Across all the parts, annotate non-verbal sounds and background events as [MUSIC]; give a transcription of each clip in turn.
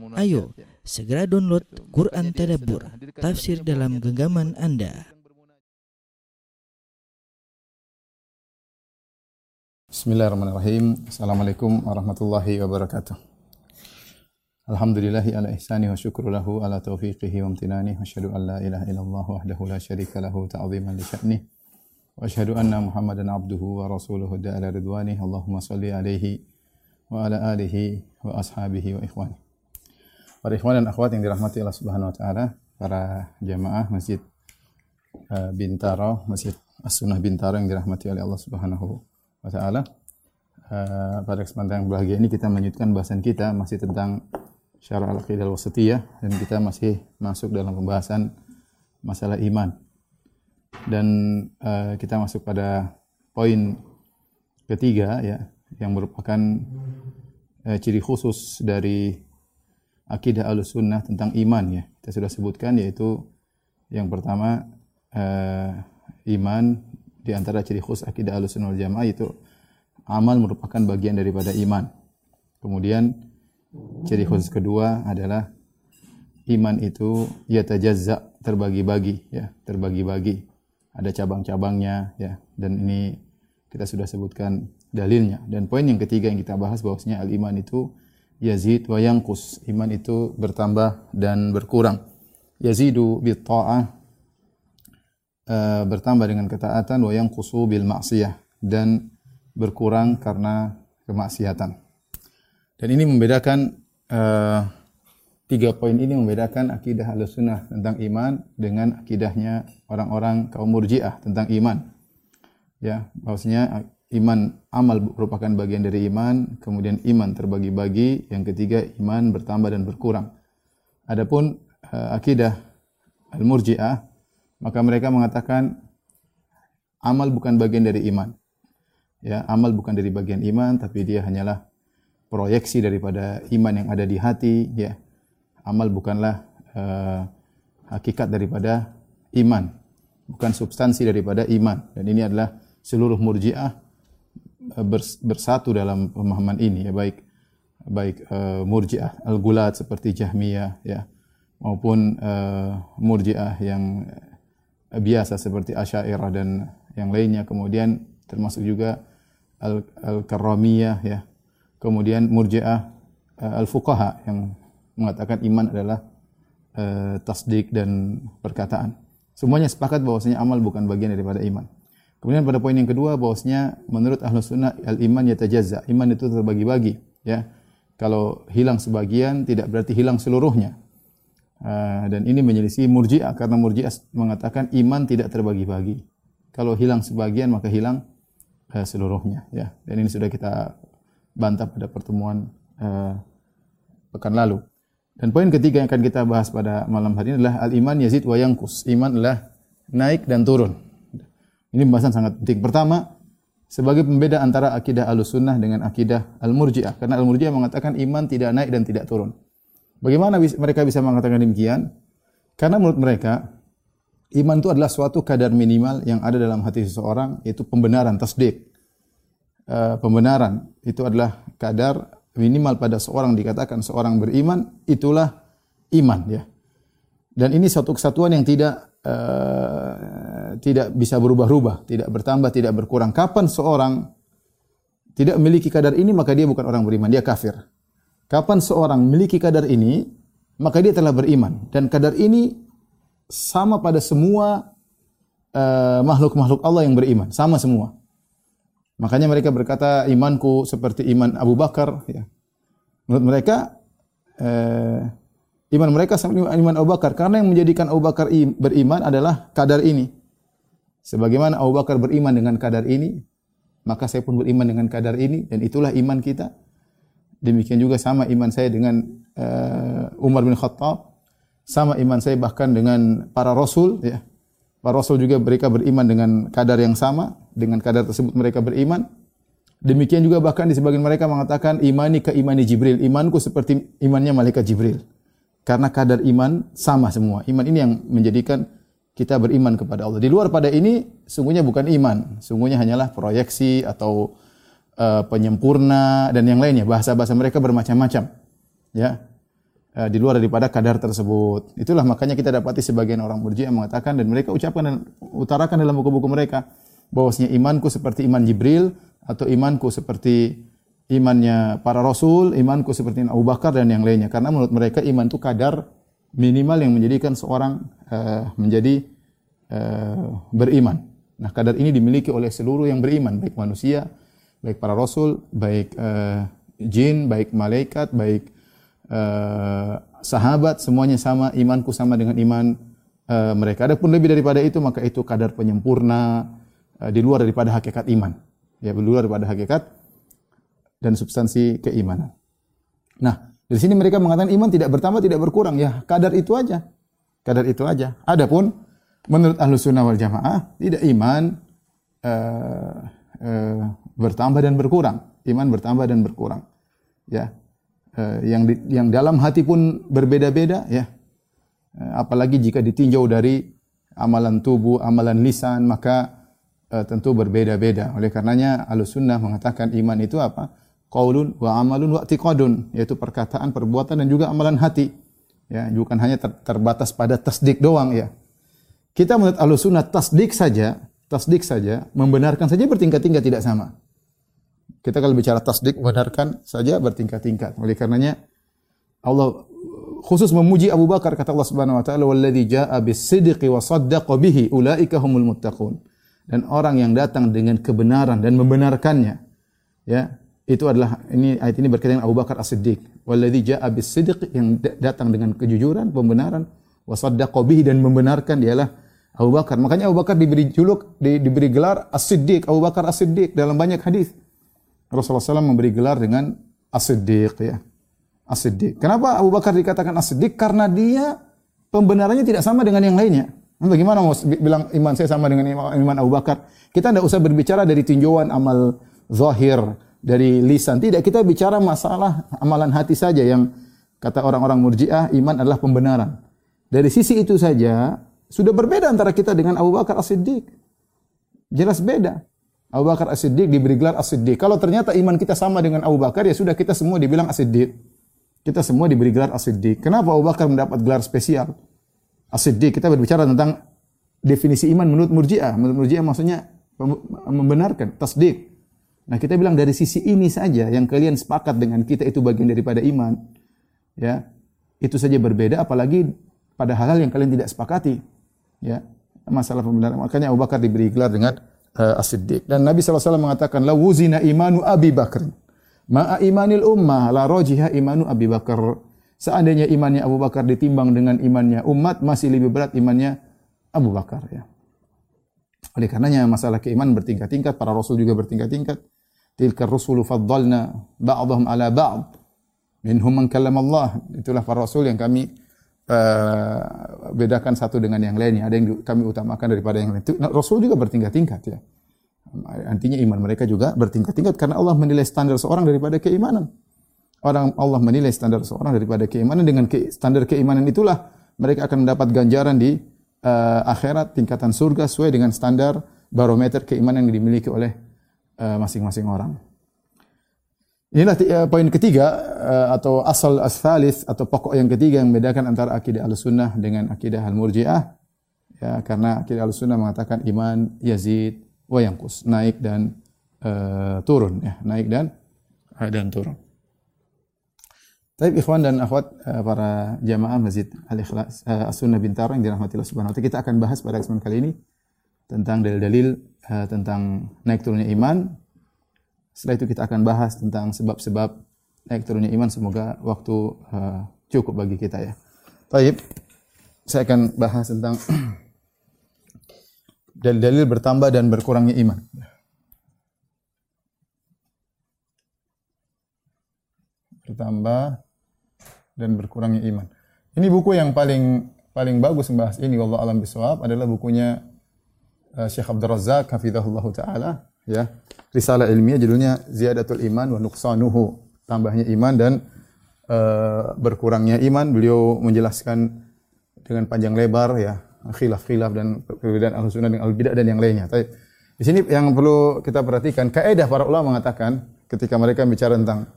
Ayo, segera download Quran Tadabbur, tafsir dalam genggaman Anda. Bismillahirrahmanirrahim. Assalamualaikum warahmatullahi wabarakatuh. Alhamdulillahi ala ihsani wa syukru lahu ala taufiqihi wa amtinani wa asyhadu an la ilaha illallah wahdahu la syarika lahu ta'ziman li sya'ni wa asyhadu anna Muhammadan abduhu wa rasuluhu da'ala ridwani Allahumma salli alaihi wa ala alihi wa ashabihi wa ikhwani. Para ikhwan dan akhwat yang dirahmati Allah Subhanahu wa taala, para jamaah Masjid uh, Bintaro, Masjid As-Sunnah Bintaro yang dirahmati oleh Allah Subhanahu wa taala. Uh, pada kesempatan yang bahagia ini kita melanjutkan bahasan kita masih tentang syarah al-aqidah al-wasatiyah dan kita masih masuk dalam pembahasan masalah iman. Dan uh, kita masuk pada poin ketiga ya yang merupakan ciri khusus dari akidah sunnah tentang iman ya. Kita sudah sebutkan yaitu yang pertama uh, iman di antara ciri khusus akidah sunnah wal jamaah itu amal merupakan bagian daripada iman. Kemudian ciri khusus kedua adalah iman itu ya tajazza terbagi-bagi ya, terbagi-bagi. Ada cabang-cabangnya ya dan ini kita sudah sebutkan dalilnya. Dan poin yang ketiga yang kita bahas bahwasanya al-iman itu yazid wa yanqus. Iman itu bertambah dan berkurang. Yazidu bi ta'ah uh, bertambah dengan ketaatan wa yanqusu bil ma'siyah dan berkurang karena kemaksiatan. Dan ini membedakan uh, tiga poin ini membedakan akidah Ahlussunnah tentang iman dengan akidahnya orang-orang kaum Murji'ah tentang iman. Ya, bahwasanya iman amal merupakan bagian dari iman, kemudian iman terbagi-bagi, yang ketiga iman bertambah dan berkurang. Adapun uh, akidah al-murji'ah, maka mereka mengatakan amal bukan bagian dari iman. Ya, amal bukan dari bagian iman, tapi dia hanyalah proyeksi daripada iman yang ada di hati. Ya, amal bukanlah uh, hakikat daripada iman, bukan substansi daripada iman. Dan ini adalah seluruh murji'ah bersatu dalam pemahaman ini ya baik baik uh, murjiah al-gulat seperti Jahmiyah ya maupun uh, murjiah yang biasa seperti Asy'ariyah dan yang lainnya. Kemudian termasuk juga al-karramiyah ya. Kemudian murjiah uh, al-fuqaha yang mengatakan iman adalah uh, tasdik dan perkataan. Semuanya sepakat bahwasanya amal bukan bagian daripada iman Kemudian pada poin yang kedua bahwasanya menurut ahlu sunnah al iman yatajazza. Iman itu terbagi-bagi, ya. Kalau hilang sebagian tidak berarti hilang seluruhnya. Uh, dan ini menyelisih murji'ah karena murji'ah mengatakan iman tidak terbagi-bagi. Kalau hilang sebagian maka hilang uh, seluruhnya, ya. Dan ini sudah kita bantah pada pertemuan uh, pekan lalu. Dan poin ketiga yang akan kita bahas pada malam hari ini adalah al iman yazid wa yankus. Iman adalah naik dan turun. Ini pembahasan sangat penting. Pertama, sebagai pembeda antara akidah al-sunnah dengan akidah al-murji'ah. Karena al-murji'ah mengatakan iman tidak naik dan tidak turun. Bagaimana mereka bisa mengatakan demikian? Karena menurut mereka, iman itu adalah suatu kadar minimal yang ada dalam hati seseorang, yaitu pembenaran, tasdik. Uh, pembenaran itu adalah kadar minimal pada seorang dikatakan seorang beriman, itulah iman. ya. Dan ini satu kesatuan yang tidak uh, tidak bisa berubah-ubah, tidak bertambah, tidak berkurang. Kapan seorang tidak memiliki kadar ini, maka dia bukan orang beriman, dia kafir. Kapan seorang memiliki kadar ini, maka dia telah beriman. Dan kadar ini sama pada semua eh, makhluk-makhluk uh, Allah yang beriman, sama semua. Makanya mereka berkata imanku seperti iman Abu Bakar. Ya. Menurut mereka uh, iman mereka sama iman Abu Bakar karena yang menjadikan Abu Bakar beriman adalah kadar ini. Sebagaimana Abu Bakar beriman dengan kadar ini, maka saya pun beriman dengan kadar ini dan itulah iman kita. Demikian juga sama iman saya dengan uh, Umar bin Khattab, sama iman saya bahkan dengan para rasul ya. Para rasul juga mereka beriman dengan kadar yang sama, dengan kadar tersebut mereka beriman. Demikian juga bahkan di sebagian mereka mengatakan imani ke imani Jibril, imanku seperti imannya malaikat Jibril. Karena kadar iman sama semua. Iman ini yang menjadikan kita beriman kepada Allah. Di luar pada ini sungguhnya bukan iman, sungguhnya hanyalah proyeksi atau uh, penyempurna dan yang lainnya. Bahasa-bahasa mereka bermacam-macam. Ya. uh, di luar daripada kadar tersebut. Itulah makanya kita dapati sebagian orang Murji'ah mengatakan dan mereka ucapkan dan utarakan dalam buku-buku mereka bahwasanya imanku seperti iman Jibril atau imanku seperti imannya para rasul, imanku seperti Abu Bakar dan yang lainnya. Karena menurut mereka iman itu kadar minimal yang menjadikan seorang uh, menjadi uh, beriman. Nah, kadar ini dimiliki oleh seluruh yang beriman, baik manusia, baik para rasul, baik uh, jin, baik malaikat, baik uh, sahabat, semuanya sama, imanku sama dengan iman uh, mereka. Adapun lebih daripada itu, maka itu kadar penyempurna uh, di luar daripada hakikat iman. Ya, di luar daripada hakikat dan substansi keimanan. Nah, dari sini mereka mengatakan iman tidak bertambah, tidak berkurang. Ya, kadar itu aja. Kadar itu aja. Adapun menurut ahlu sunnah wal jamaah tidak iman uh, uh, bertambah dan berkurang iman bertambah dan berkurang ya uh, yang di, yang dalam hati pun berbeda-beda ya uh, apalagi jika ditinjau dari amalan tubuh amalan lisan maka uh, tentu berbeda-beda oleh karenanya ahlu sunnah mengatakan iman itu apa qaulun wa amalun wa i'tiqadun yaitu perkataan perbuatan dan juga amalan hati ya bukan hanya ter, terbatas pada tasdik doang ya kita menurut Ahlussunnah tasdik saja, tasdik saja, membenarkan saja bertingkat-tingkat tidak sama. Kita kalau bicara tasdik membenarkan saja bertingkat-tingkat. Oleh karenanya Allah khusus memuji Abu Bakar kata Allah Subhanahu wa taala walladzi jaa bis-sidqi wa saddaqa bihi ulaika humul muttaqun. Dan orang yang datang dengan kebenaran dan membenarkannya ya itu adalah ini ayat ini berkaitan dengan Abu Bakar As-Siddiq. Walladzi jaa bis-sidqi yang datang dengan kejujuran, pembenaran, wa saddaqa dan membenarkan dialah Abu Bakar. Makanya Abu Bakar diberi juluk, di, diberi gelar As-Siddiq, Abu Bakar As-Siddiq dalam banyak hadis. Rasulullah SAW memberi gelar dengan As-Siddiq ya. As-Siddiq. Kenapa Abu Bakar dikatakan As-Siddiq? Karena dia pembenarannya tidak sama dengan yang lainnya. Bagaimana mau bilang iman saya sama dengan iman Abu Bakar? Kita tidak usah berbicara dari tinjauan amal zahir, dari lisan. Tidak, kita bicara masalah amalan hati saja yang kata orang-orang murjiah, iman adalah pembenaran. Dari sisi itu saja, sudah berbeda antara kita dengan Abu Bakar As-Siddiq. Jelas beda. Abu Bakar As-Siddiq diberi gelar As-Siddiq. Kalau ternyata iman kita sama dengan Abu Bakar, ya sudah kita semua dibilang As-Siddiq. Kita semua diberi gelar As-Siddiq. Kenapa Abu Bakar mendapat gelar spesial? As-Siddiq. Kita berbicara tentang definisi iman menurut Murji'ah. Menurut Murji'ah maksudnya membenarkan, tasdik. Nah, kita bilang dari sisi ini saja yang kalian sepakat dengan kita itu bagian daripada iman. Ya. Itu saja berbeda apalagi pada hal-hal yang kalian tidak sepakati ya masalah pembenaran. Makanya Abu Bakar diberi gelar dengan uh, As-Siddiq. Dan Nabi SAW mengatakan, La wuzina imanu Abi Bakr. Ma'a imanil ummah, la rojiha imanu Abi Bakar. Seandainya imannya Abu Bakar ditimbang dengan imannya umat, masih lebih berat imannya Abu Bakar. Ya. Oleh karenanya masalah keimanan bertingkat-tingkat, para rasul juga bertingkat-tingkat. Tilkar rusulu faddalna ba'dahum ala ba'd. Minhum man Allah. Itulah para rasul yang kami uh, bedakan satu dengan yang lainnya. Ada yang kami utamakan daripada yang lain. Nah, Rasul juga bertingkat-tingkat ya. Artinya iman mereka juga bertingkat-tingkat karena Allah menilai standar seorang daripada keimanan. Orang Allah menilai standar seorang daripada keimanan dengan ke, standar keimanan itulah mereka akan mendapat ganjaran di uh, akhirat tingkatan surga sesuai dengan standar barometer keimanan yang dimiliki oleh eh, masing-masing uh, orang. Inilah uh, poin ketiga uh, atau asal as-salis atau pokok yang ketiga yang membedakan antara akidah al-sunnah dengan akidah al-murji'ah. Ya, karena akidah al-sunnah mengatakan iman yazid wa yanqus, naik dan uh, turun ya, naik dan uh, dan turun. Tapi ikhwan dan akhwat para jamaah Masjid Al-Ikhlas uh, As-Sunnah Bintaro yang dirahmati Allah Subhanahu wa taala, kita akan bahas pada kesempatan kali ini tentang dalil-dalil uh, tentang naik turunnya iman setelah itu kita akan bahas tentang sebab-sebab naik turunnya iman. Semoga waktu uh, cukup bagi kita ya. Baik, saya akan bahas tentang [CLEARS THROAT] dalil-dalil bertambah dan berkurangnya iman. Bertambah dan berkurangnya iman. Ini buku yang paling paling bagus membahas ini Allah alam bisawab adalah bukunya Syekh Abdul Razak hafizahullah taala ya. Risalah ilmiah judulnya Ziyadatul Iman wa Nuqsanuhu. Tambahnya iman dan uh, berkurangnya iman. Beliau menjelaskan dengan panjang lebar ya. Khilaf-khilaf dan perbedaan al sunnah dengan al-bidah dan yang lainnya. Tapi di sini yang perlu kita perhatikan kaidah para ulama mengatakan ketika mereka bicara tentang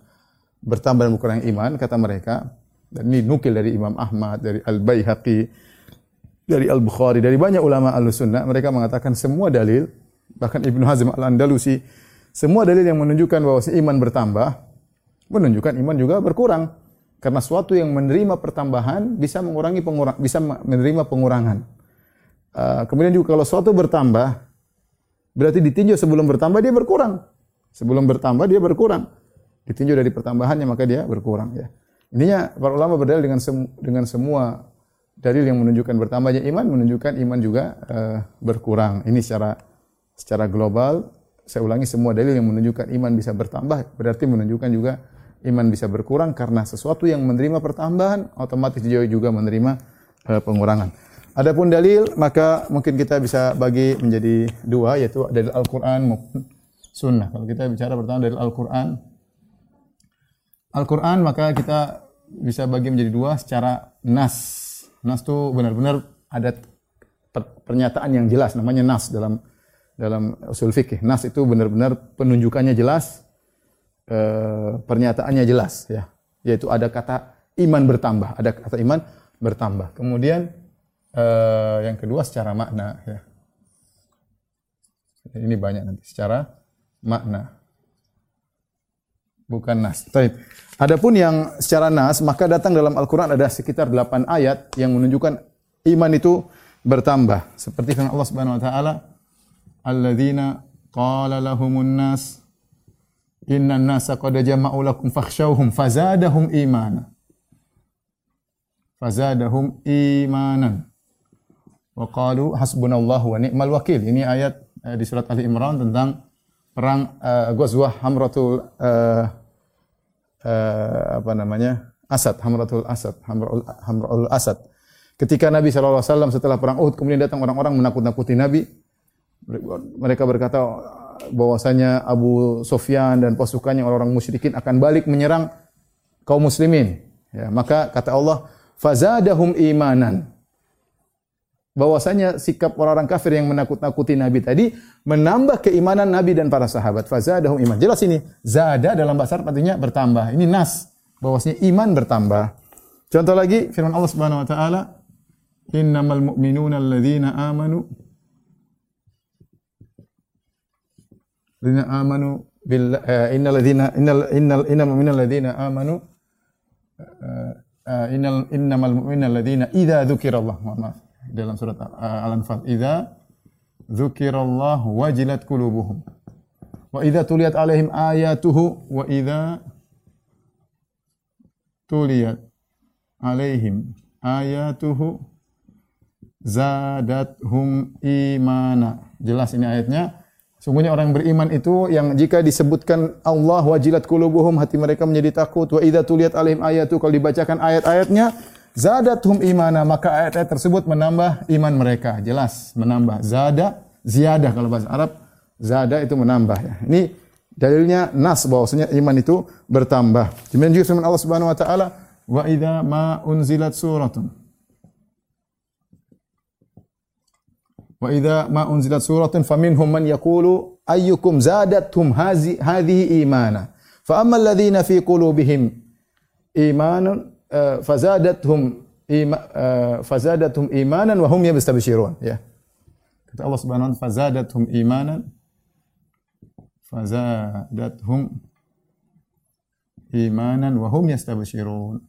bertambah dan berkurang iman kata mereka Dan ini nukil dari Imam Ahmad, dari Al-Baihaqi, dari Al-Bukhari, dari banyak ulama Ahlussunnah, mereka mengatakan semua dalil, bahkan Ibnu Hazm Al-Andalusi, semua dalil yang menunjukkan bahwa iman bertambah, menunjukkan iman juga berkurang. Karena suatu yang menerima pertambahan bisa mengurangi pengurang, bisa menerima pengurangan. Uh, kemudian juga kalau suatu bertambah, berarti ditinjau sebelum bertambah dia berkurang. Sebelum bertambah dia berkurang. Ditinjau dari pertambahannya maka dia berkurang ya. Intinya para ulama berdalil dengan semu, dengan semua dalil yang menunjukkan bertambahnya iman menunjukkan iman juga uh, berkurang. Ini secara secara global saya ulangi semua dalil yang menunjukkan iman bisa bertambah berarti menunjukkan juga iman bisa berkurang karena sesuatu yang menerima pertambahan otomatis dia juga menerima uh, pengurangan. Adapun dalil maka mungkin kita bisa bagi menjadi dua yaitu dalil Al-Qur'an maupun sunnah. Kalau kita bicara pertama dari Al-Qur'an Al-Qur'an maka kita bisa bagi menjadi dua secara nas. Nas itu benar-benar ada pernyataan yang jelas namanya nas dalam dalam usul fikih. Nas itu benar-benar penunjukannya jelas, e, pernyataannya jelas ya. Yaitu ada kata iman bertambah, ada kata iman bertambah. Kemudian e, yang kedua secara makna ya. Ini banyak nanti secara makna. Bukan nas. Baik. Adapun yang secara nas, maka datang dalam Al-Quran ada sekitar 8 ayat yang menunjukkan iman itu bertambah. Seperti firman Allah Subhanahu wa taala, "Alladzina qala lahumun nas innan nasa qad jama'u lakum fakhshawhum fazadahum imana." Fazadahum imanan. Wa qalu hasbunallahu wa ni'mal wakil. Ini ayat eh, di surat Ali Imran tentang perang uh, Ghazwah Hamratul uh, uh, apa namanya? Asad, Hamratul Asad, Hamraul, Hamraul Asad. Ketika Nabi SAW setelah perang Uhud kemudian datang orang-orang menakut-nakuti Nabi. Mereka berkata bahwasanya Abu Sufyan dan pasukannya orang-orang musyrikin akan balik menyerang kaum muslimin. Ya, maka kata Allah, "Fazadahum imanan." Bahwasanya sikap orang-orang kafir yang menakut-nakuti Nabi tadi menambah keimanan Nabi dan para sahabat. Fazadahum iman. Jelas ini. Zada dalam bahasa Arab artinya bertambah. Ini nas bahwasanya iman bertambah. Contoh lagi firman Allah Subhanahu wa taala, "Innamal mu'minuna alladzina amanu" Ladzina amanu bil uh, innal ladzina innal innal innal mu'minina alladzina amanu uh, innal innamal mu'minina alladzina idza dzukirallah maaf dalam surat Al-Anfal. Idza dzukirallahu wajilat qulubuhum. Wa idza tuliyat alaihim ayatuhu wa idza tuliyat alaihim ayatuhu zadathum imana. Jelas ini ayatnya. Sungguhnya orang beriman itu yang jika disebutkan Allah wajilat qulubuhum hati mereka menjadi takut wa idza tuliyat alaihim ayatu kalau dibacakan ayat-ayatnya Zadathum imana, maka ayat-ayat tersebut menambah iman mereka. Jelas, menambah. Zada, ziyadah kalau bahasa Arab. Zada itu menambah ya. Ini dalilnya nas bahwasanya iman itu bertambah. Kemudian juga firman Allah Subhanahu wa taala, "Wa idza ma unzilat suratun" Wa idza ma unzilat suratun faminhum man yaqulu ayyukum zadathum hadhihi imana. Fa amma alladhina fi qulubihim imanun fazadathum ima, uh, fazadathum imanan wa hum yastabshirun ya. Kata Allah Subhanahu wa taala fazadathum imanan fazadathum imanan wa hum yastabshirun.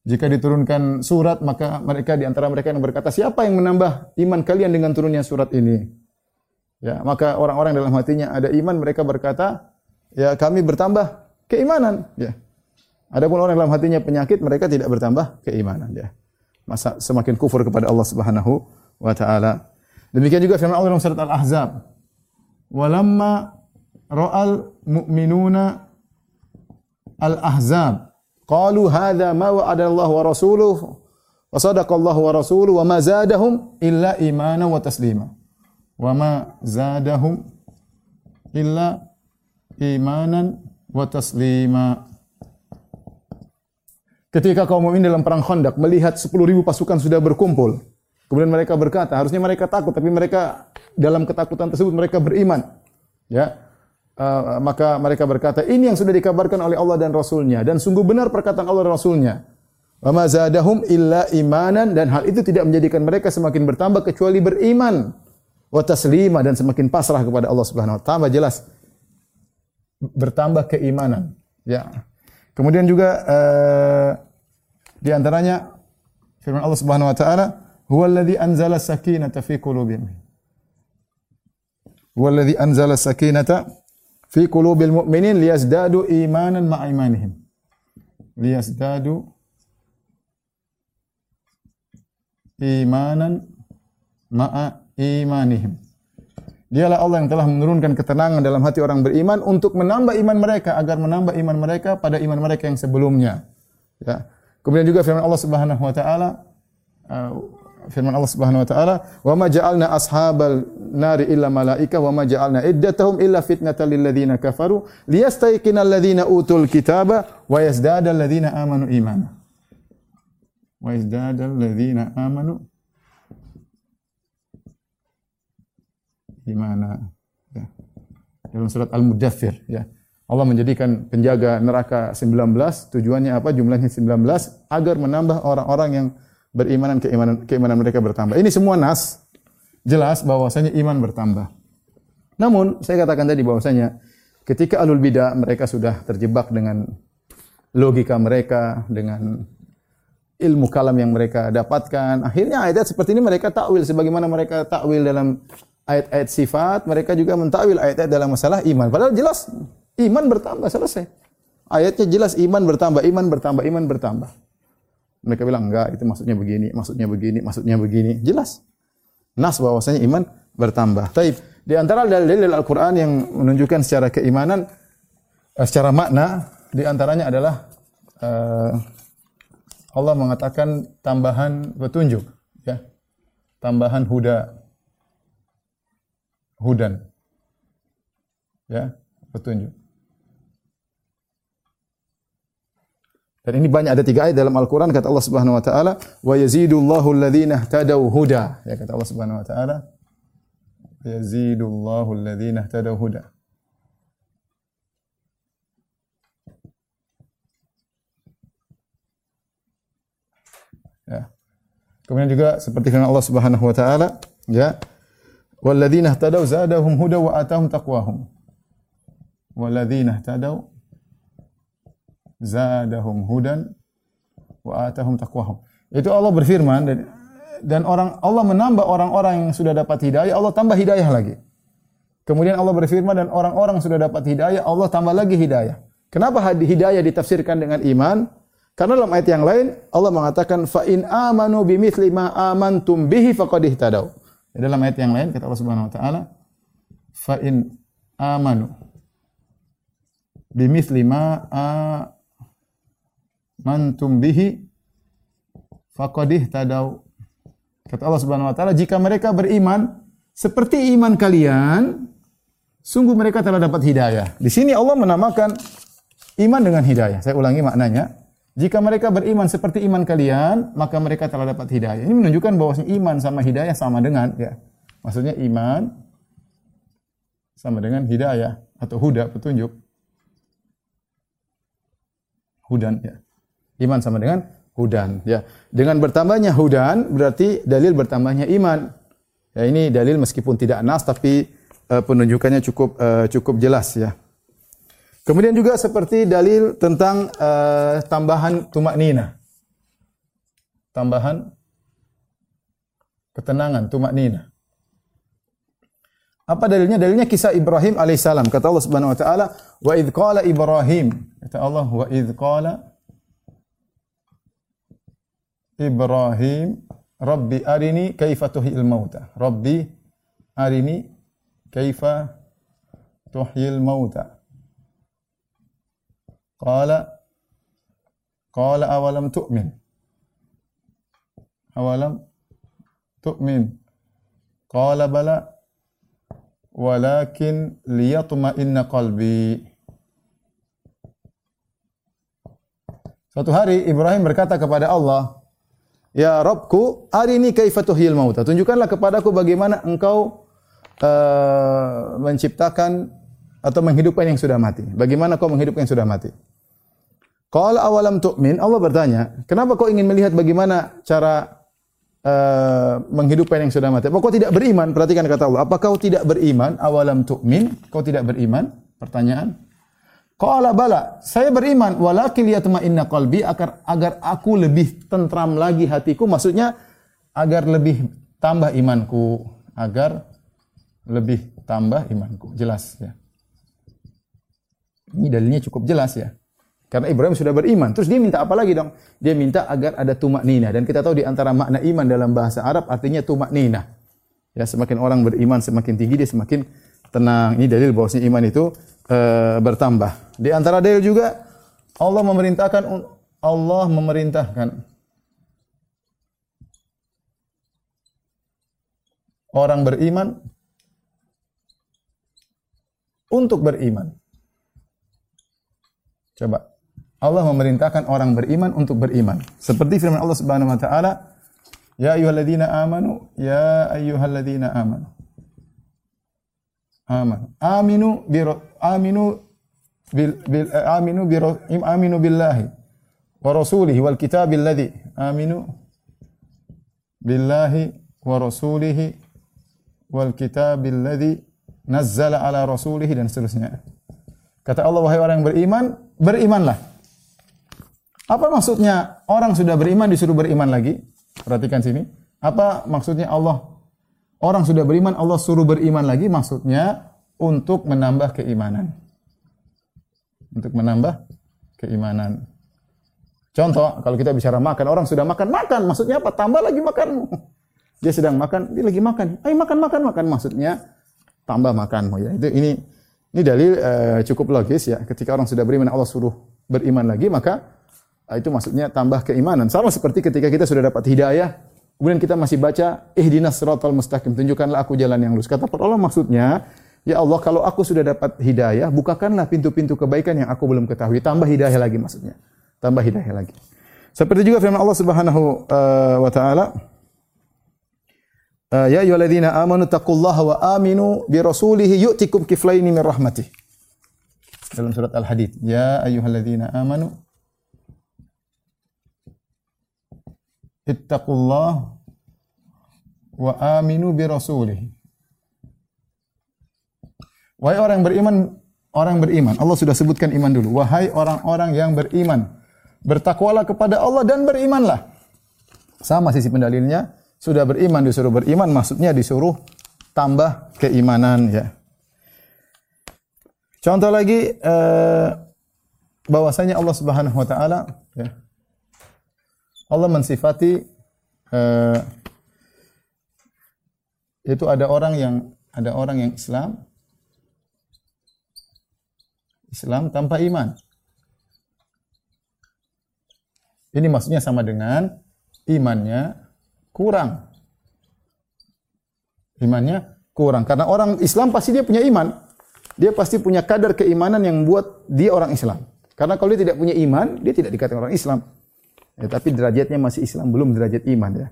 Jika diturunkan surat maka mereka di antara mereka yang berkata siapa yang menambah iman kalian dengan turunnya surat ini? Ya, maka orang-orang dalam hatinya ada iman mereka berkata, ya kami bertambah keimanan, ya. Adapun orang dalam hatinya penyakit mereka tidak bertambah keimanan, ya. Masa semakin kufur kepada Allah Subhanahu wa taala. Demikian juga firman Allah dalam surat Al-Ahzab. Walamma ra'al mu'minuna al-ahzab qalu hadza ma wa'ada Allah wa rasuluhu wa sadaqa Allah wa rasuluhu wa ma zadahum illa imana wa taslima wa ma zadahum illa imanan wa taslima. Ketika kaum mukmin dalam perang Khandaq melihat 10.000 pasukan sudah berkumpul, kemudian mereka berkata, harusnya mereka takut tapi mereka dalam ketakutan tersebut mereka beriman. Ya. uh, maka mereka berkata, ini yang sudah dikabarkan oleh Allah dan Rasulnya. Dan sungguh benar perkataan Allah dan Rasulnya. Wa zadahum illa imanan dan hal itu tidak menjadikan mereka semakin bertambah kecuali beriman wa taslima dan semakin pasrah kepada Allah Subhanahu wa taala. Jelas bertambah keimanan. Ya. Kemudian juga uh, di antaranya firman Allah Subhanahu wa taala, "Huwallazi anzala sakinata fi qulubihim." Huwallazi anzala sakinata fi qulubil mu'minin liyazdadu imanan ma'a imanihim. Liyazdadu imanan ma'a imanihim. Dialah Allah yang telah menurunkan ketenangan dalam hati orang beriman untuk menambah iman mereka agar menambah iman mereka pada iman mereka yang sebelumnya. Ya. Kemudian juga firman Allah Subhanahu wa taala uh, firman Allah Subhanahu wa taala, "Wa ma ja'alna ashabal nari illa malaika wa ma ja'alna iddatahum illa fitnatan lil ladzina kafaru liyastayqinal ladzina utul kitaba wa yazdadal ladzina amanu imana." Wa ladzina amanu mana ya. dalam surat Al-Mudathir ya. Allah menjadikan penjaga neraka 19, tujuannya apa? Jumlahnya 19 agar menambah orang-orang yang berimanan keimanan keimanan mereka bertambah. Ini semua nas jelas bahwasanya iman bertambah. Namun saya katakan tadi bahwasanya ketika alul bidah mereka sudah terjebak dengan logika mereka, dengan ilmu kalam yang mereka dapatkan, akhirnya ayat seperti ini mereka takwil sebagaimana mereka takwil dalam ayat-ayat sifat, mereka juga mentakwil ayat-ayat dalam masalah iman. Padahal jelas iman bertambah selesai. Ayatnya jelas iman bertambah, iman bertambah, iman bertambah. Mereka bilang enggak, itu maksudnya begini, maksudnya begini, maksudnya begini. Jelas. Nas bahwasanya iman bertambah. Taib. Di antara dalil-dalil Al-Qur'an yang menunjukkan secara keimanan eh, secara makna di antaranya adalah uh, Allah mengatakan tambahan petunjuk, ya. Tambahan huda hudan. Ya, petunjuk. Dan ini banyak ada tiga ayat dalam Al-Quran kata Allah Subhanahu Wa Taala, wa yazidullahu alladhina tadau huda. Ya kata Allah Subhanahu Wa Taala, yazidullahu alladhina tadau huda. Ya. Kemudian juga seperti firman Allah Subhanahu wa taala, ya, Walladzina ihtadaw zadahum huda wa atahum taqwahum. Walladzina ihtadaw zadahum hudan wa atahum taqwahum. Itu Allah berfirman dan, dan orang Allah menambah orang-orang yang sudah dapat hidayah, Allah tambah hidayah lagi. Kemudian Allah berfirman dan orang-orang sudah dapat hidayah, Allah tambah lagi hidayah. Kenapa hidayah ditafsirkan dengan iman? Karena dalam ayat yang lain Allah mengatakan fa in amanu bimithli ma amantum bihi faqad ihtadaw. Dalam ayat yang lain kata Allah Subhanahu wa taala, "Fa in amanu bimithli ma amantum bihi faqad ihtadaw." Kata Allah Subhanahu wa taala, jika mereka beriman seperti iman kalian, sungguh mereka telah dapat hidayah. Di sini Allah menamakan iman dengan hidayah. Saya ulangi maknanya. Jika mereka beriman seperti iman kalian, maka mereka telah dapat hidayah. Ini menunjukkan bahwa iman sama hidayah sama dengan ya. Maksudnya iman sama dengan hidayah atau huda petunjuk. Hudan ya. Iman sama dengan hudan ya. Dengan bertambahnya hudan berarti dalil bertambahnya iman. Ya ini dalil meskipun tidak nas tapi uh, penunjukannya cukup uh, cukup jelas ya. Kemudian juga seperti dalil tentang uh, tambahan tumak nina. Tambahan ketenangan, tumak nina. Apa dalilnya? Dalilnya kisah Ibrahim alaihissalam. Kata Allah Subhanahu wa taala, "Wa idh qala Ibrahim." Kata Allah, "Wa idh qala Ibrahim, Rabbi arini kaifa tuhyil mauta." Rabbi arini kaifa tuhyil mauta. Qala Qala awalam tu'min. Awalam tu'min. Qala bala walakin liyatma'inna qalbi. Suatu hari Ibrahim berkata kepada Allah, Ya Rabbku, arini kaifa tuhyil mauta. Tunjukkanlah kepadaku bagaimana engkau uh, menciptakan atau menghidupkan yang sudah mati? Bagaimana kau menghidupkan yang sudah mati? Qala awalam tu'min, Allah bertanya, kenapa kau ingin melihat bagaimana cara uh, menghidupkan yang sudah mati? Apa kau tidak beriman? Perhatikan kata Allah, apa kau tidak beriman? Awalam tu'min, kau tidak beriman? Pertanyaan. Qala bala, saya beriman, walakin liyatma'inna qalbi agar agar aku lebih tentram lagi hatiku, maksudnya agar lebih tambah imanku, agar lebih tambah imanku. Jelas ya. Ini dalilnya cukup jelas ya. Karena Ibrahim sudah beriman. Terus dia minta apa lagi dong? Dia minta agar ada tumak nina. Dan kita tahu di antara makna iman dalam bahasa Arab artinya tumak nina. Ya, semakin orang beriman semakin tinggi dia semakin tenang. Ini dalil bahwasanya iman itu e, bertambah. Di antara dalil juga Allah memerintahkan Allah memerintahkan orang beriman untuk beriman. Coba Allah memerintahkan orang beriman untuk beriman. Seperti firman Allah Subhanahu wa taala, "Ya ayyuhalladzina amanu, ya ayyuhalladzina amanu." Aman. Aminu bi aminu bil, bil aminu bi aminu billahi wa rasulihi wal kitabil ladzi aminu billahi wa rasulihi wal kitabil ladzi nazzala ala rasulihi dan seterusnya. Kata Allah wahai orang yang beriman, berimanlah apa maksudnya orang sudah beriman disuruh beriman lagi? Perhatikan sini. Apa maksudnya Allah orang sudah beriman Allah suruh beriman lagi? Maksudnya untuk menambah keimanan. Untuk menambah keimanan. Contoh, kalau kita bicara makan, orang sudah makan, makan. Maksudnya apa? Tambah lagi makanmu. Dia sedang makan, dia lagi makan. Ayo makan, makan, makan. Maksudnya tambah makanmu ya. Itu ini ini dalil uh, cukup logis ya. Ketika orang sudah beriman Allah suruh beriman lagi, maka Ah, itu maksudnya tambah keimanan. Sama seperti ketika kita sudah dapat hidayah, kemudian kita masih baca ihdinas siratal mustaqim, tunjukkanlah aku jalan yang lurus. Kata Allah maksudnya, ya Allah kalau aku sudah dapat hidayah, bukakanlah pintu-pintu kebaikan yang aku belum ketahui. Tambah hidayah lagi maksudnya. Tambah hidayah lagi. Seperti juga firman Allah Subhanahu uh, wa taala, uh, ya ayyuhalladzina amanu taqullaha wa aminu bi rasulihi yu'tikum kiflaini min rahmatih. Dalam surat Al-Hadid, ya ayyuhalladzina amanu ittaqullah wa aminu bi rasulih. Wahai orang yang beriman, orang yang beriman. Allah sudah sebutkan iman dulu. Wahai orang-orang yang beriman, bertakwalah kepada Allah dan berimanlah. Sama sisi pendalilnya, sudah beriman disuruh beriman, maksudnya disuruh tambah keimanan ya. Contoh lagi eh, bahwasanya Allah Subhanahu wa taala ya, Allah mensifati uh, itu ada orang yang ada orang yang Islam Islam tanpa iman. Ini maksudnya sama dengan imannya kurang. Imannya kurang karena orang Islam pasti dia punya iman. Dia pasti punya kadar keimanan yang membuat dia orang Islam. Karena kalau dia tidak punya iman, dia tidak dikatakan orang Islam. Ya, tapi derajatnya masih Islam, belum derajat iman ya.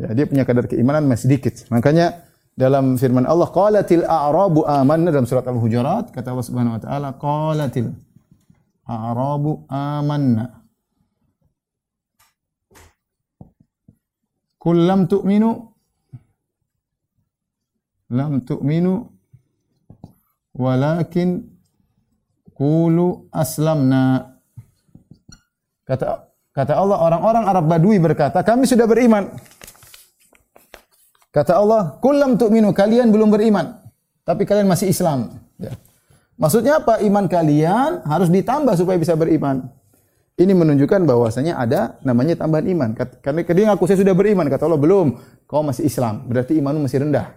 Ya, dia punya kadar keimanan masih sedikit. Makanya dalam firman Allah qalatil a'rabu amanna dalam surat Al-Hujurat kata Allah Subhanahu wa taala qalatil a'rabu amanna. Kullam tu'minu lam tu'minu walakin qulu aslamna. Kata Kata Allah, orang-orang Arab Badui berkata, kami sudah beriman. Kata Allah, kulam tu'minu, kalian belum beriman. Tapi kalian masih Islam. Ya. Maksudnya apa? Iman kalian harus ditambah supaya bisa beriman. Ini menunjukkan bahwasanya ada namanya tambahan iman. Karena ketika aku saya sudah beriman, kata Allah belum. Kau masih Islam, berarti imanmu masih rendah.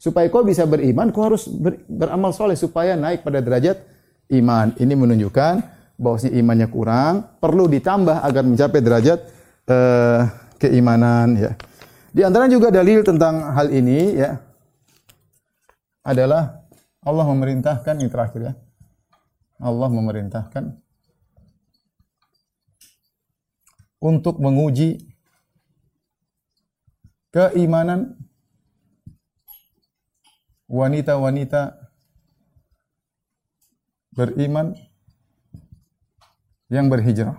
Supaya kau bisa beriman, kau harus ber, beramal soleh supaya naik pada derajat iman. Ini menunjukkan bahwasanya imannya kurang, perlu ditambah agar mencapai derajat uh, keimanan ya. Di antara juga dalil tentang hal ini ya adalah Allah memerintahkan yang terakhir ya. Allah memerintahkan untuk menguji keimanan wanita-wanita beriman yang berhijrah.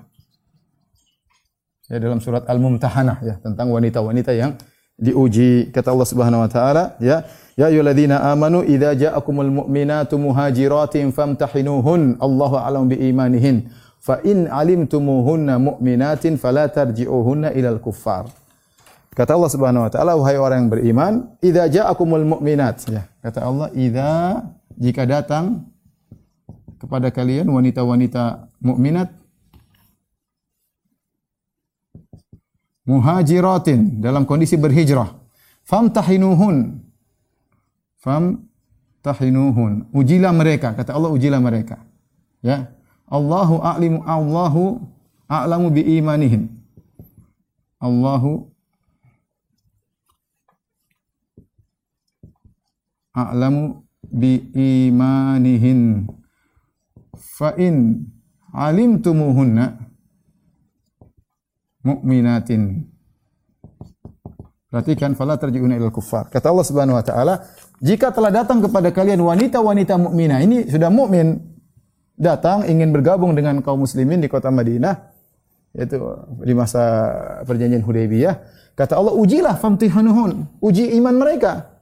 Ya dalam surat Al-Mumtahanah ya tentang wanita-wanita yang diuji. Kata Allah Subhanahu wa taala ya ya ayyuhalladzina amanu idza ja'akumul mu'minatu muhajiratin famtahinuhun. Allahu a'lam bi imanihin fa in alimtumuhunna mu'minatin fala tarji'uhunna ilal kuffar Kata Allah Subhanahu wa taala, wahai orang yang beriman, idza ja'akumul mu'minat. Ya, kata Allah, idza jika datang kepada kalian wanita-wanita mukminat muhajiratin dalam kondisi berhijrah. Famtahinuhun. Famtahinuhun. Ujilah mereka, kata Allah ujilah mereka. Ya. Allahu a'limu Allahu a'lamu bi imanihin. Allahu a'lamu bi imanihin fa in alimtumuhunna mu'minatin Perhatikan fala tarji'una ilal kuffar. Kata Allah Subhanahu wa taala, jika telah datang kepada kalian wanita-wanita mukminah, ini sudah mukmin datang ingin bergabung dengan kaum muslimin di kota Madinah, yaitu di masa perjanjian Hudaybiyah, kata Allah ujilah famtihanuhun, uji iman mereka.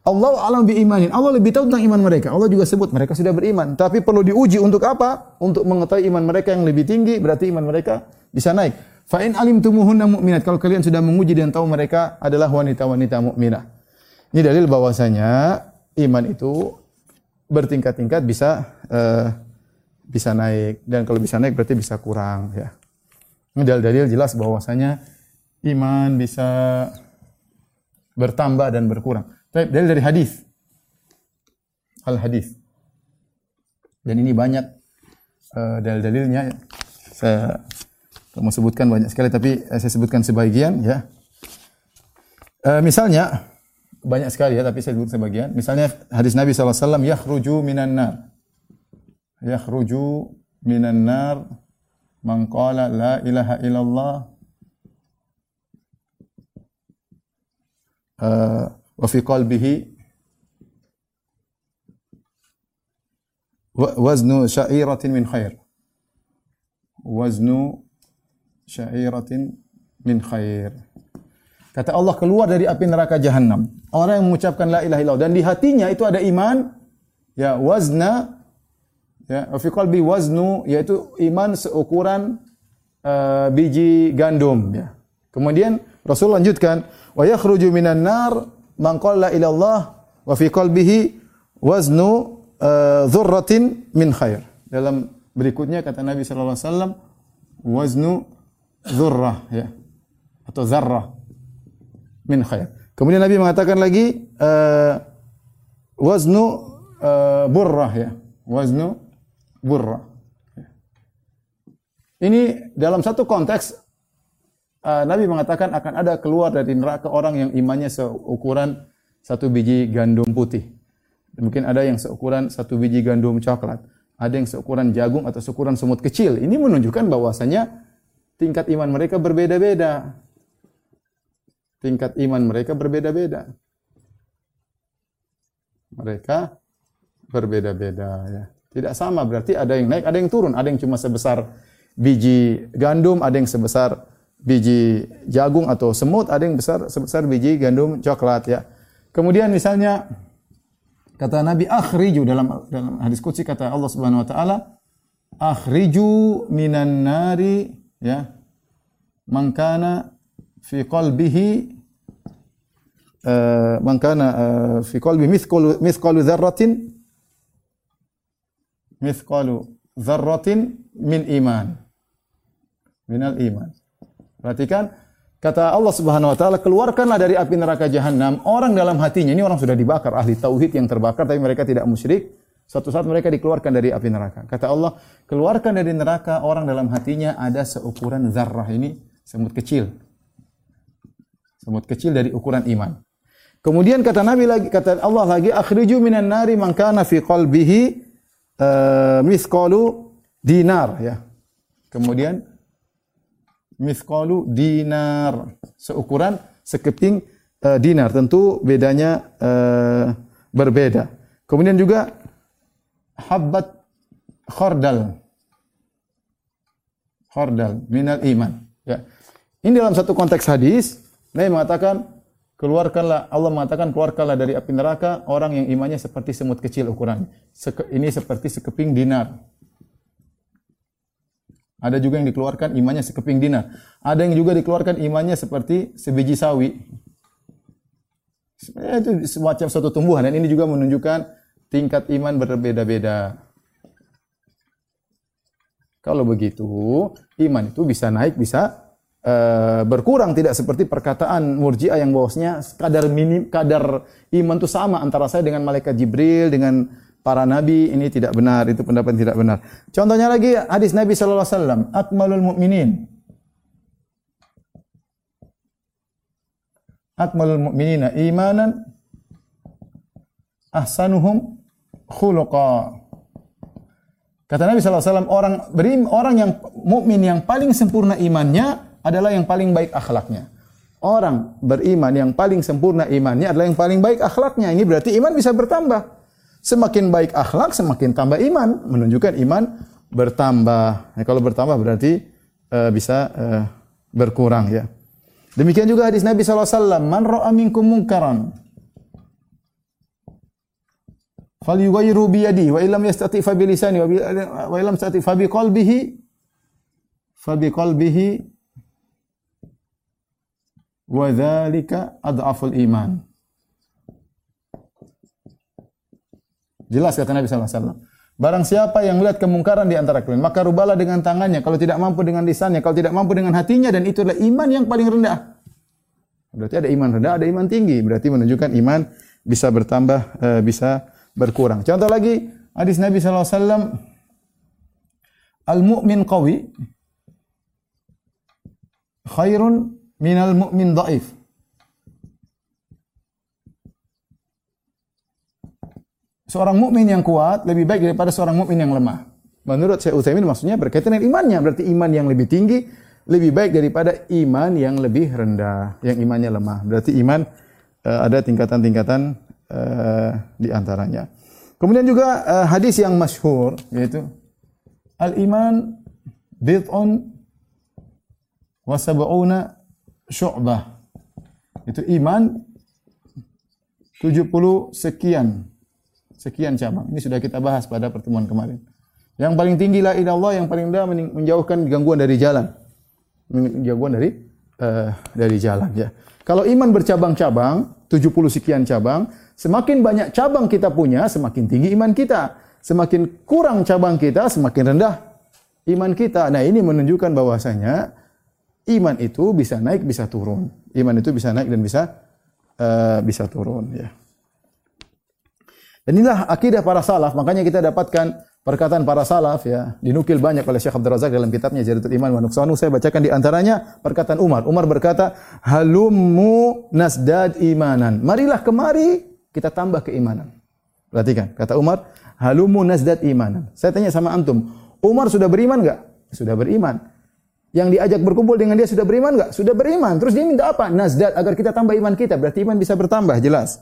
Allah alam bi imanin. Allah lebih tahu tentang iman mereka. Allah juga sebut mereka sudah beriman. Tapi perlu diuji untuk apa? Untuk mengetahui iman mereka yang lebih tinggi, berarti iman mereka bisa naik. Fa in alimtumuhunna mu'minat. Kalau kalian sudah menguji dan tahu mereka adalah wanita-wanita mukminah. Ini dalil bahwasanya iman itu bertingkat-tingkat bisa uh, bisa naik dan kalau bisa naik berarti bisa kurang ya. Ini dalil-dalil jelas bahwasanya iman bisa bertambah dan berkurang. Baik, dalil dari hadis. Al hadis. Dan ini banyak uh, dalil-dalilnya. Saya mau sebutkan banyak sekali tapi uh, saya sebutkan sebagian ya. Uh, misalnya banyak sekali ya tapi saya sebut sebagian. Misalnya hadis Nabi SAW, yakhruju minan nar. Yakhruju minan nar man qala la ilaha illallah uh, wa fi qalbihi waznu sya'iratin min khair. Waznu sya'iratin min khair. Kata Allah keluar dari api neraka jahanam. Orang yang mengucapkan la ilaha illallah dan di hatinya itu ada iman ya wazna ya fi qalbi waznu yaitu iman seukuran uh, biji gandum ya. Kemudian Rasul lanjutkan wa yakhruju minan nar man qala ila Allah wa fi qalbihi waznu uh, min khair. Dalam berikutnya kata Nabi sallallahu alaihi wasallam waznu dzurrah ya atau zarrah min khair. Kemudian Nabi mengatakan lagi uh, waznu uh, burrah ya. Waznu burrah. Ini dalam satu konteks uh, Nabi mengatakan akan ada keluar dari neraka orang yang imannya seukuran satu biji gandum putih. Mungkin ada yang seukuran satu biji gandum coklat. Ada yang seukuran jagung atau seukuran semut kecil. Ini menunjukkan bahwasanya tingkat iman mereka berbeda-beda. Tingkat iman mereka berbeda-beda. Mereka berbeda-beda ya. Tidak sama berarti ada yang naik, ada yang turun, ada yang cuma sebesar biji gandum, ada yang sebesar biji jagung atau semut, ada yang besar sebesar biji gandum coklat ya. Kemudian misalnya kata Nabi akhriju dalam dalam hadis qudsi kata Allah Subhanahu wa taala akhriju minan nari ya man kana fi qalbihi uh, man kana uh, fi qalbi mithqalu mithqalu dzarratin mithqalu dzarratin min iman minal iman Perhatikan, kata Allah Subhanahu wa taala, keluarkanlah dari api neraka jahanam orang dalam hatinya. Ini orang sudah dibakar, ahli tauhid yang terbakar tapi mereka tidak musyrik. Suatu saat mereka dikeluarkan dari api neraka. Kata Allah, keluarkan dari neraka orang dalam hatinya ada seukuran zarrah ini, semut kecil. Semut kecil dari ukuran iman. Kemudian kata Nabi lagi, kata Allah lagi, akhriju minan nari man kana fi qalbihi uh, dinar ya. Kemudian mithqalu dinar. Seukuran sekeping uh, dinar. Tentu bedanya uh, berbeda. Kemudian juga habbat khordal. Khordal minal iman. Ya. Ini dalam satu konteks hadis, Nabi mengatakan keluarkanlah Allah mengatakan keluarkanlah dari api neraka orang yang imannya seperti semut kecil ukurannya. Seke, ini seperti sekeping dinar. Ada juga yang dikeluarkan imannya sekeping dinar. Ada yang juga dikeluarkan imannya seperti sebiji sawi. Sebenarnya itu semacam suatu tumbuhan dan ini juga menunjukkan tingkat iman berbeda-beda. Kalau begitu, iman itu bisa naik, bisa uh, berkurang tidak seperti perkataan Murji'ah yang bahwasanya kadar minim kadar iman itu sama antara saya dengan malaikat Jibril dengan para nabi ini tidak benar, itu pendapat tidak benar. Contohnya lagi hadis Nabi sallallahu alaihi wasallam, akmalul mu'minin. Akmalul mu'minina imanan ahsanuhum khuluqa. Kata Nabi wasallam, orang berim, orang yang mukmin yang paling sempurna imannya adalah yang paling baik akhlaknya. Orang beriman yang paling sempurna imannya adalah yang paling baik akhlaknya. Ini berarti iman bisa bertambah. Semakin baik akhlak, semakin tambah iman. Menunjukkan iman bertambah. Ya, kalau bertambah berarti uh, bisa uh, berkurang ya. Demikian juga hadis Nabi SAW. Man ro'a minkum mungkaran. Fal yugayiru biyadi. Wa ilam yastati fa bilisani. Wa ilam yastati fa biqalbihi. Fa biqalbihi. Wa dhalika adhaful iman. Jelas kata Nabi SAW. Barang siapa yang melihat kemungkaran di antara kalian, maka rubalah dengan tangannya. Kalau tidak mampu dengan lisannya, kalau tidak mampu dengan hatinya, dan itu adalah iman yang paling rendah. Berarti ada iman rendah, ada iman tinggi. Berarti menunjukkan iman bisa bertambah, eh, bisa berkurang. Contoh lagi, hadis Nabi SAW, Al-mu'min qawi khairun minal mu'min da'if. seorang mukmin yang kuat lebih baik daripada seorang mukmin yang lemah. Menurut Syekh Utsaimin maksudnya berkaitan dengan imannya, berarti iman yang lebih tinggi lebih baik daripada iman yang lebih rendah, yang imannya lemah. Berarti iman uh, ada tingkatan-tingkatan uh, di antaranya. Kemudian juga uh, hadis yang masyhur yaitu al-iman bid'un wa sab'una syu'bah. Itu iman 70 sekian sekian cabang. Ini sudah kita bahas pada pertemuan kemarin. Yang paling tinggi la ilallah, yang paling rendah menjauhkan gangguan dari jalan. Gangguan dari uh, dari jalan ya. Kalau iman bercabang-cabang, 70 sekian cabang, semakin banyak cabang kita punya, semakin tinggi iman kita. Semakin kurang cabang kita, semakin rendah iman kita. Nah, ini menunjukkan bahwasanya iman itu bisa naik, bisa turun. Iman itu bisa naik dan bisa uh, bisa turun ya. Dan inilah akidah para salaf, makanya kita dapatkan perkataan para salaf ya, dinukil banyak oleh Syekh Abdul Razak dalam kitabnya Jaridatul Iman wa Nuqsanu. Saya bacakan di antaranya perkataan Umar. Umar berkata, "Halummu nasdad imanan." Marilah kemari kita tambah keimanan. Perhatikan, kata Umar, "Halummu nasdad imanan." Saya tanya sama antum, Umar sudah beriman enggak? Sudah beriman. Yang diajak berkumpul dengan dia sudah beriman enggak? Sudah beriman. Terus dia minta apa? Nasdad agar kita tambah iman kita. Berarti iman bisa bertambah, jelas.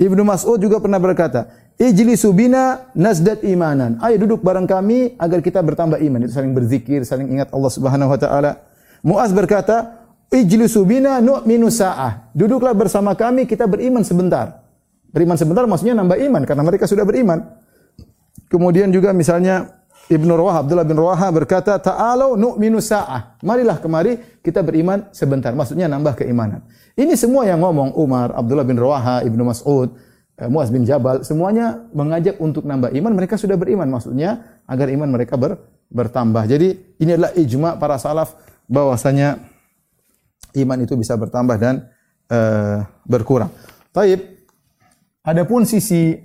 Ibnu Mas'ud juga pernah berkata, Ijlisu bina nazdat imanan. Ayo duduk bareng kami agar kita bertambah iman. Itu saling berzikir, saling ingat Allah Subhanahu wa taala. Muaz berkata, Ijlisu bina nu'minu sa'ah. Duduklah bersama kami, kita beriman sebentar. Beriman sebentar maksudnya nambah iman karena mereka sudah beriman. Kemudian juga misalnya Ibnu Rawah Abdullah bin Rawah berkata, "Ta'alu nu'minu sa'ah." Marilah kemari kita beriman sebentar. Maksudnya nambah keimanan. Ini semua yang ngomong Umar, Abdullah bin Rawaha, Ibnu Mas'ud, eh, Muaz bin Jabal, semuanya mengajak untuk nambah iman. Mereka sudah beriman, maksudnya agar iman mereka ber, bertambah. Jadi ini adalah ijma para salaf bahwasanya iman itu bisa bertambah dan uh, berkurang. Taib. Adapun sisi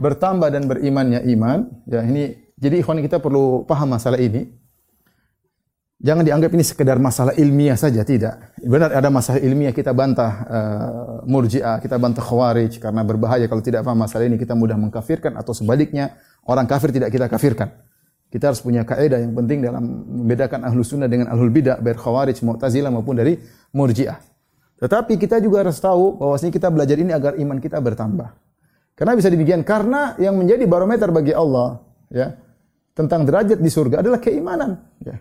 bertambah dan berimannya iman, ya ini jadi ikhwan kita perlu paham masalah ini. Jangan dianggap ini sekedar masalah ilmiah saja, tidak. Benar ada masalah ilmiah kita bantah uh, murji'ah, kita bantah khawarij karena berbahaya kalau tidak paham masalah ini kita mudah mengkafirkan atau sebaliknya orang kafir tidak kita kafirkan. Kita harus punya kaidah yang penting dalam membedakan ahlu sunnah dengan ahlul bidah, baik khawarij, mu'tazilah maupun dari murji'ah. Tetapi kita juga harus tahu bahwasanya kita belajar ini agar iman kita bertambah. Karena bisa demikian karena yang menjadi barometer bagi Allah, ya, tentang derajat di surga adalah keimanan. Ya.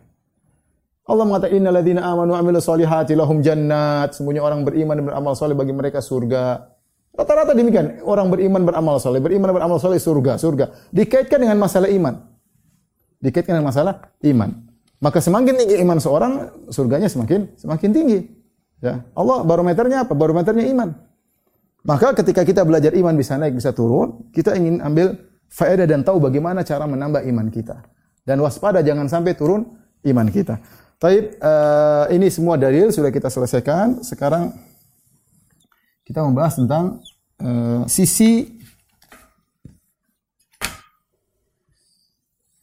Allah mengatakan innal ladzina amanu wa amilus lahum jannat. Semuanya orang beriman dan beramal soleh bagi mereka surga. Rata-rata demikian. Orang beriman beramal soleh, beriman beramal soleh surga, surga. Dikaitkan dengan masalah iman. Dikaitkan dengan masalah iman. Maka semakin tinggi iman seorang, surganya semakin semakin tinggi. Ya. Allah barometernya apa? Barometernya iman. Maka ketika kita belajar iman bisa naik, bisa turun, kita ingin ambil faedah dan tahu bagaimana cara menambah iman kita. Dan waspada jangan sampai turun iman kita. Taib, uh, ini semua dalil sudah kita selesaikan. Sekarang kita membahas tentang uh, sisi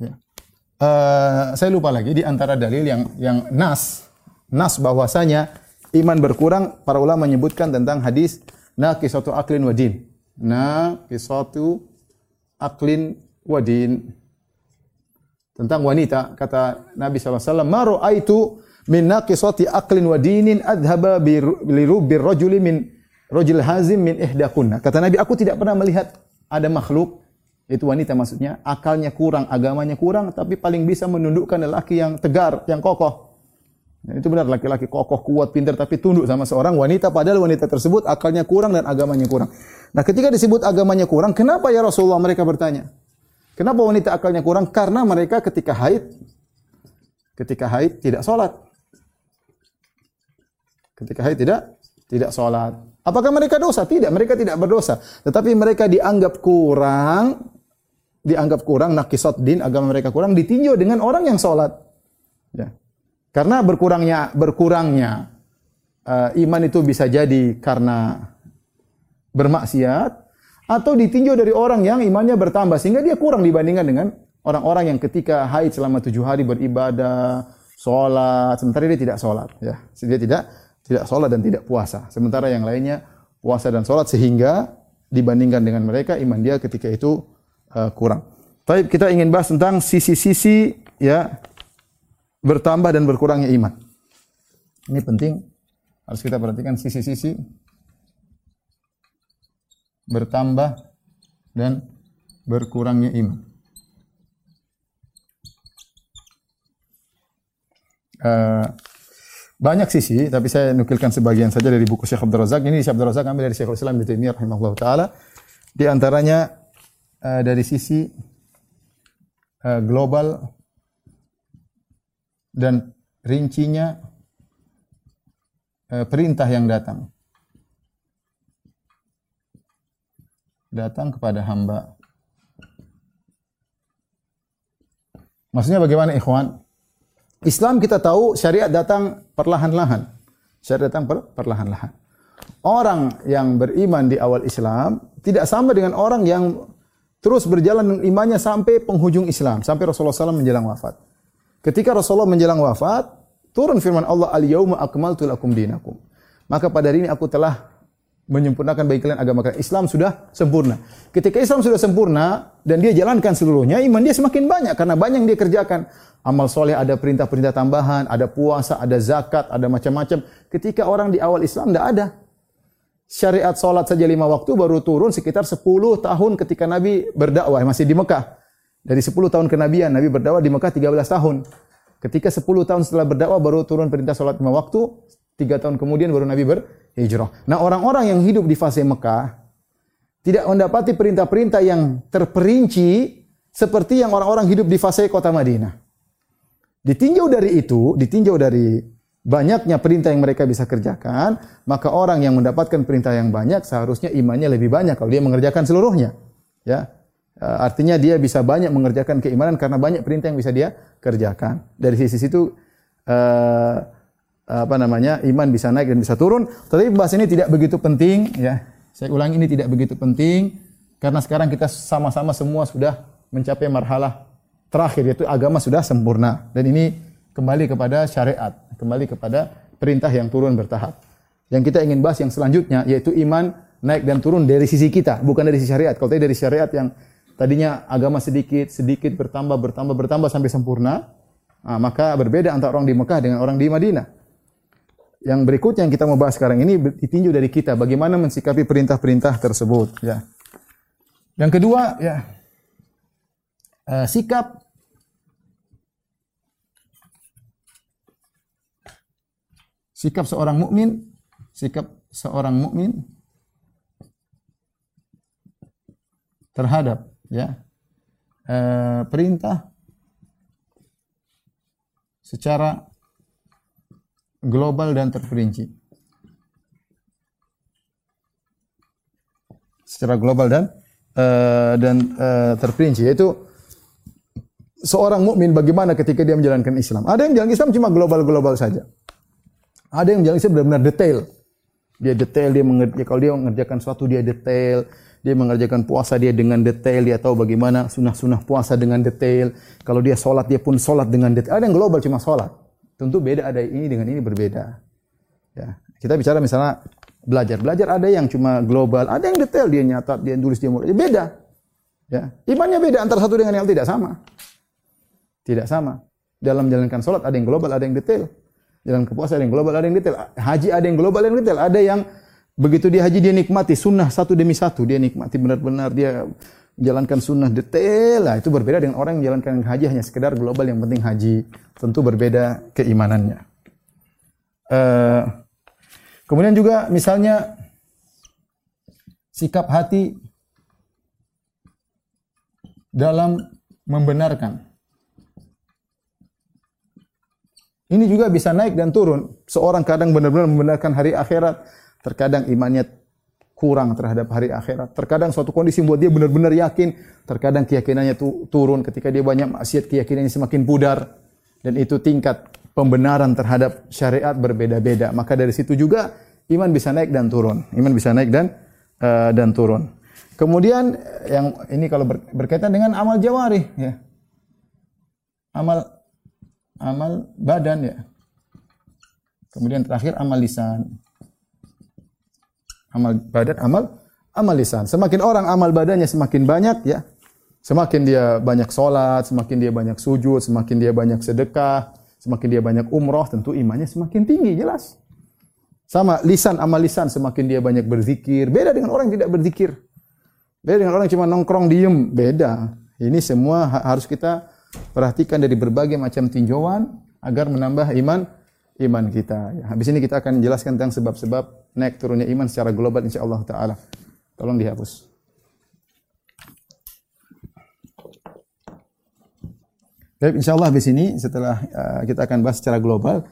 ya. uh, saya lupa lagi di antara dalil yang yang nas nas bahwasanya iman berkurang para ulama menyebutkan tentang hadis naqisatu aklin wadin. Naqisatu aklin wadin tentang wanita kata Nabi SAW maro aitu min naqisati aqlin wa dinin adhaba bi bir rajuli min rajul hazim min ihdakunna. Kata Nabi aku tidak pernah melihat ada makhluk itu wanita maksudnya akalnya kurang agamanya kurang tapi paling bisa menundukkan lelaki yang tegar yang kokoh dan itu benar laki-laki kokoh kuat pintar tapi tunduk sama seorang wanita padahal wanita tersebut akalnya kurang dan agamanya kurang nah ketika disebut agamanya kurang kenapa ya Rasulullah mereka bertanya Kenapa wanita akalnya kurang? Karena mereka ketika haid, ketika haid tidak sholat. Ketika haid tidak tidak sholat. Apakah mereka dosa? Tidak, mereka tidak berdosa. Tetapi mereka dianggap kurang, dianggap kurang nakisot din agama mereka kurang ditinjau dengan orang yang sholat. Ya. Karena berkurangnya berkurangnya uh, iman itu bisa jadi karena bermaksiat atau ditinjau dari orang yang imannya bertambah sehingga dia kurang dibandingkan dengan orang-orang yang ketika haid selama tujuh hari beribadah, sholat, sementara dia tidak sholat, ya, dia tidak tidak sholat dan tidak puasa. Sementara yang lainnya puasa dan sholat sehingga dibandingkan dengan mereka iman dia ketika itu uh, kurang. Tapi kita ingin bahas tentang sisi-sisi ya bertambah dan berkurangnya iman. Ini penting harus kita perhatikan sisi-sisi bertambah dan berkurangnya iman. Uh, banyak sisi, tapi saya nukilkan sebagian saja dari buku Syekh Abdul Razak. Ini Syekh Abdul Razak ambil dari Syekhul Islam Ibnu Taimiyah rahimahullah taala. Di antaranya uh, dari sisi uh, global dan rincinya uh, perintah yang datang. datang kepada hamba. Maksudnya bagaimana ikhwan? Islam kita tahu syariat datang perlahan-lahan. Syariat datang per perlahan-lahan. Orang yang beriman di awal Islam tidak sama dengan orang yang terus berjalan imannya sampai penghujung Islam, sampai Rasulullah SAW menjelang wafat. Ketika Rasulullah menjelang wafat, turun firman Allah, Al-yawma akmaltu lakum dinakum. Maka pada hari ini aku telah menyempurnakan bagi kalian agama kalian. Islam sudah sempurna. Ketika Islam sudah sempurna dan dia jalankan seluruhnya, iman dia semakin banyak karena banyak yang dia kerjakan. Amal soleh ada perintah-perintah tambahan, ada puasa, ada zakat, ada macam-macam. Ketika orang di awal Islam tidak ada. Syariat solat saja lima waktu baru turun sekitar 10 tahun ketika Nabi berdakwah masih di Mekah. Dari 10 tahun kenabian Nabi berdakwah di Mekah 13 tahun. Ketika 10 tahun setelah berdakwah baru turun perintah solat lima waktu. Tiga tahun kemudian baru Nabi ber, hijrah. Nah, orang-orang yang hidup di fase Mekah tidak mendapati perintah-perintah yang terperinci seperti yang orang-orang hidup di fase kota Madinah. Ditinjau dari itu, ditinjau dari banyaknya perintah yang mereka bisa kerjakan, maka orang yang mendapatkan perintah yang banyak seharusnya imannya lebih banyak kalau dia mengerjakan seluruhnya. Ya. E, artinya dia bisa banyak mengerjakan keimanan karena banyak perintah yang bisa dia kerjakan. Dari sisi situ uh, apa namanya iman bisa naik dan bisa turun. Tetapi bahas ini tidak begitu penting ya. Saya ulangi ini tidak begitu penting karena sekarang kita sama-sama semua sudah mencapai marhalah terakhir yaitu agama sudah sempurna dan ini kembali kepada syariat, kembali kepada perintah yang turun bertahap. Yang kita ingin bahas yang selanjutnya yaitu iman naik dan turun dari sisi kita, bukan dari sisi syariat. Kalau tadi dari syariat yang Tadinya agama sedikit, sedikit bertambah, bertambah, bertambah sampai sempurna. Nah, maka berbeda antara orang di Mekah dengan orang di Madinah. Yang berikut yang kita mau bahas sekarang ini ditinjau dari kita bagaimana mensikapi perintah-perintah tersebut. Ya. Yang kedua, ya eh, sikap sikap seorang mukmin, sikap seorang mukmin terhadap ya eh, perintah secara global dan terperinci. Secara global dan uh, dan uh, terperinci yaitu seorang mukmin bagaimana ketika dia menjalankan Islam. Ada yang jalan Islam cuma global-global saja. Ada yang jalan Islam benar-benar detail. Dia detail, dia mengerjakan kalau dia mengerjakan sesuatu dia detail, dia mengerjakan puasa dia dengan detail, dia tahu bagaimana sunnah-sunnah puasa dengan detail. Kalau dia sholat, dia pun sholat dengan detail. Ada yang global cuma sholat. Tentu beda ada ini dengan ini berbeda. Ya. Kita bicara misalnya belajar. Belajar ada yang cuma global, ada yang detail, dia nyatat, dia tulis, dia mulai. Beda. Ya. Imannya beda antara satu dengan yang tidak sama. Tidak sama. Dalam menjalankan sholat ada yang global, ada yang detail. Jalan ke puasa ada yang global, ada yang detail. Haji ada yang global, ada yang detail. Ada yang Begitu dia haji dia nikmati sunnah satu demi satu, dia nikmati benar-benar dia menjalankan sunnah detail lah. Itu berbeda dengan orang yang menjalankan haji hanya sekedar global yang penting haji. Tentu berbeda keimanannya. Uh, kemudian juga misalnya sikap hati dalam membenarkan. Ini juga bisa naik dan turun. Seorang kadang benar-benar membenarkan hari akhirat, Terkadang imannya kurang terhadap hari akhirat. Terkadang suatu kondisi membuat dia benar-benar yakin. Terkadang keyakinannya tu, turun ketika dia banyak maksiat, keyakinannya semakin pudar. Dan itu tingkat pembenaran terhadap syariat berbeda-beda. Maka dari situ juga iman bisa naik dan turun. Iman bisa naik dan uh, dan turun. Kemudian yang ini kalau ber, berkaitan dengan amal jawari ya. Amal amal badan ya. Kemudian terakhir amal lisan. Amal badan, amal amal lisan. Semakin orang amal badannya semakin banyak ya. Semakin dia banyak sholat, semakin dia banyak sujud, semakin dia banyak sedekah, semakin dia banyak umroh, tentu imannya semakin tinggi, jelas. Sama lisan, amal lisan, semakin dia banyak berzikir. Beda dengan orang yang tidak berzikir. Beda dengan orang yang cuma nongkrong diem, beda. Ini semua harus kita perhatikan dari berbagai macam tinjauan agar menambah iman iman kita. Habis ini kita akan menjelaskan tentang sebab-sebab naik turunnya iman secara global insyaallah taala. Tolong dihapus. Baik, insyaallah habis ini setelah uh, kita akan bahas secara global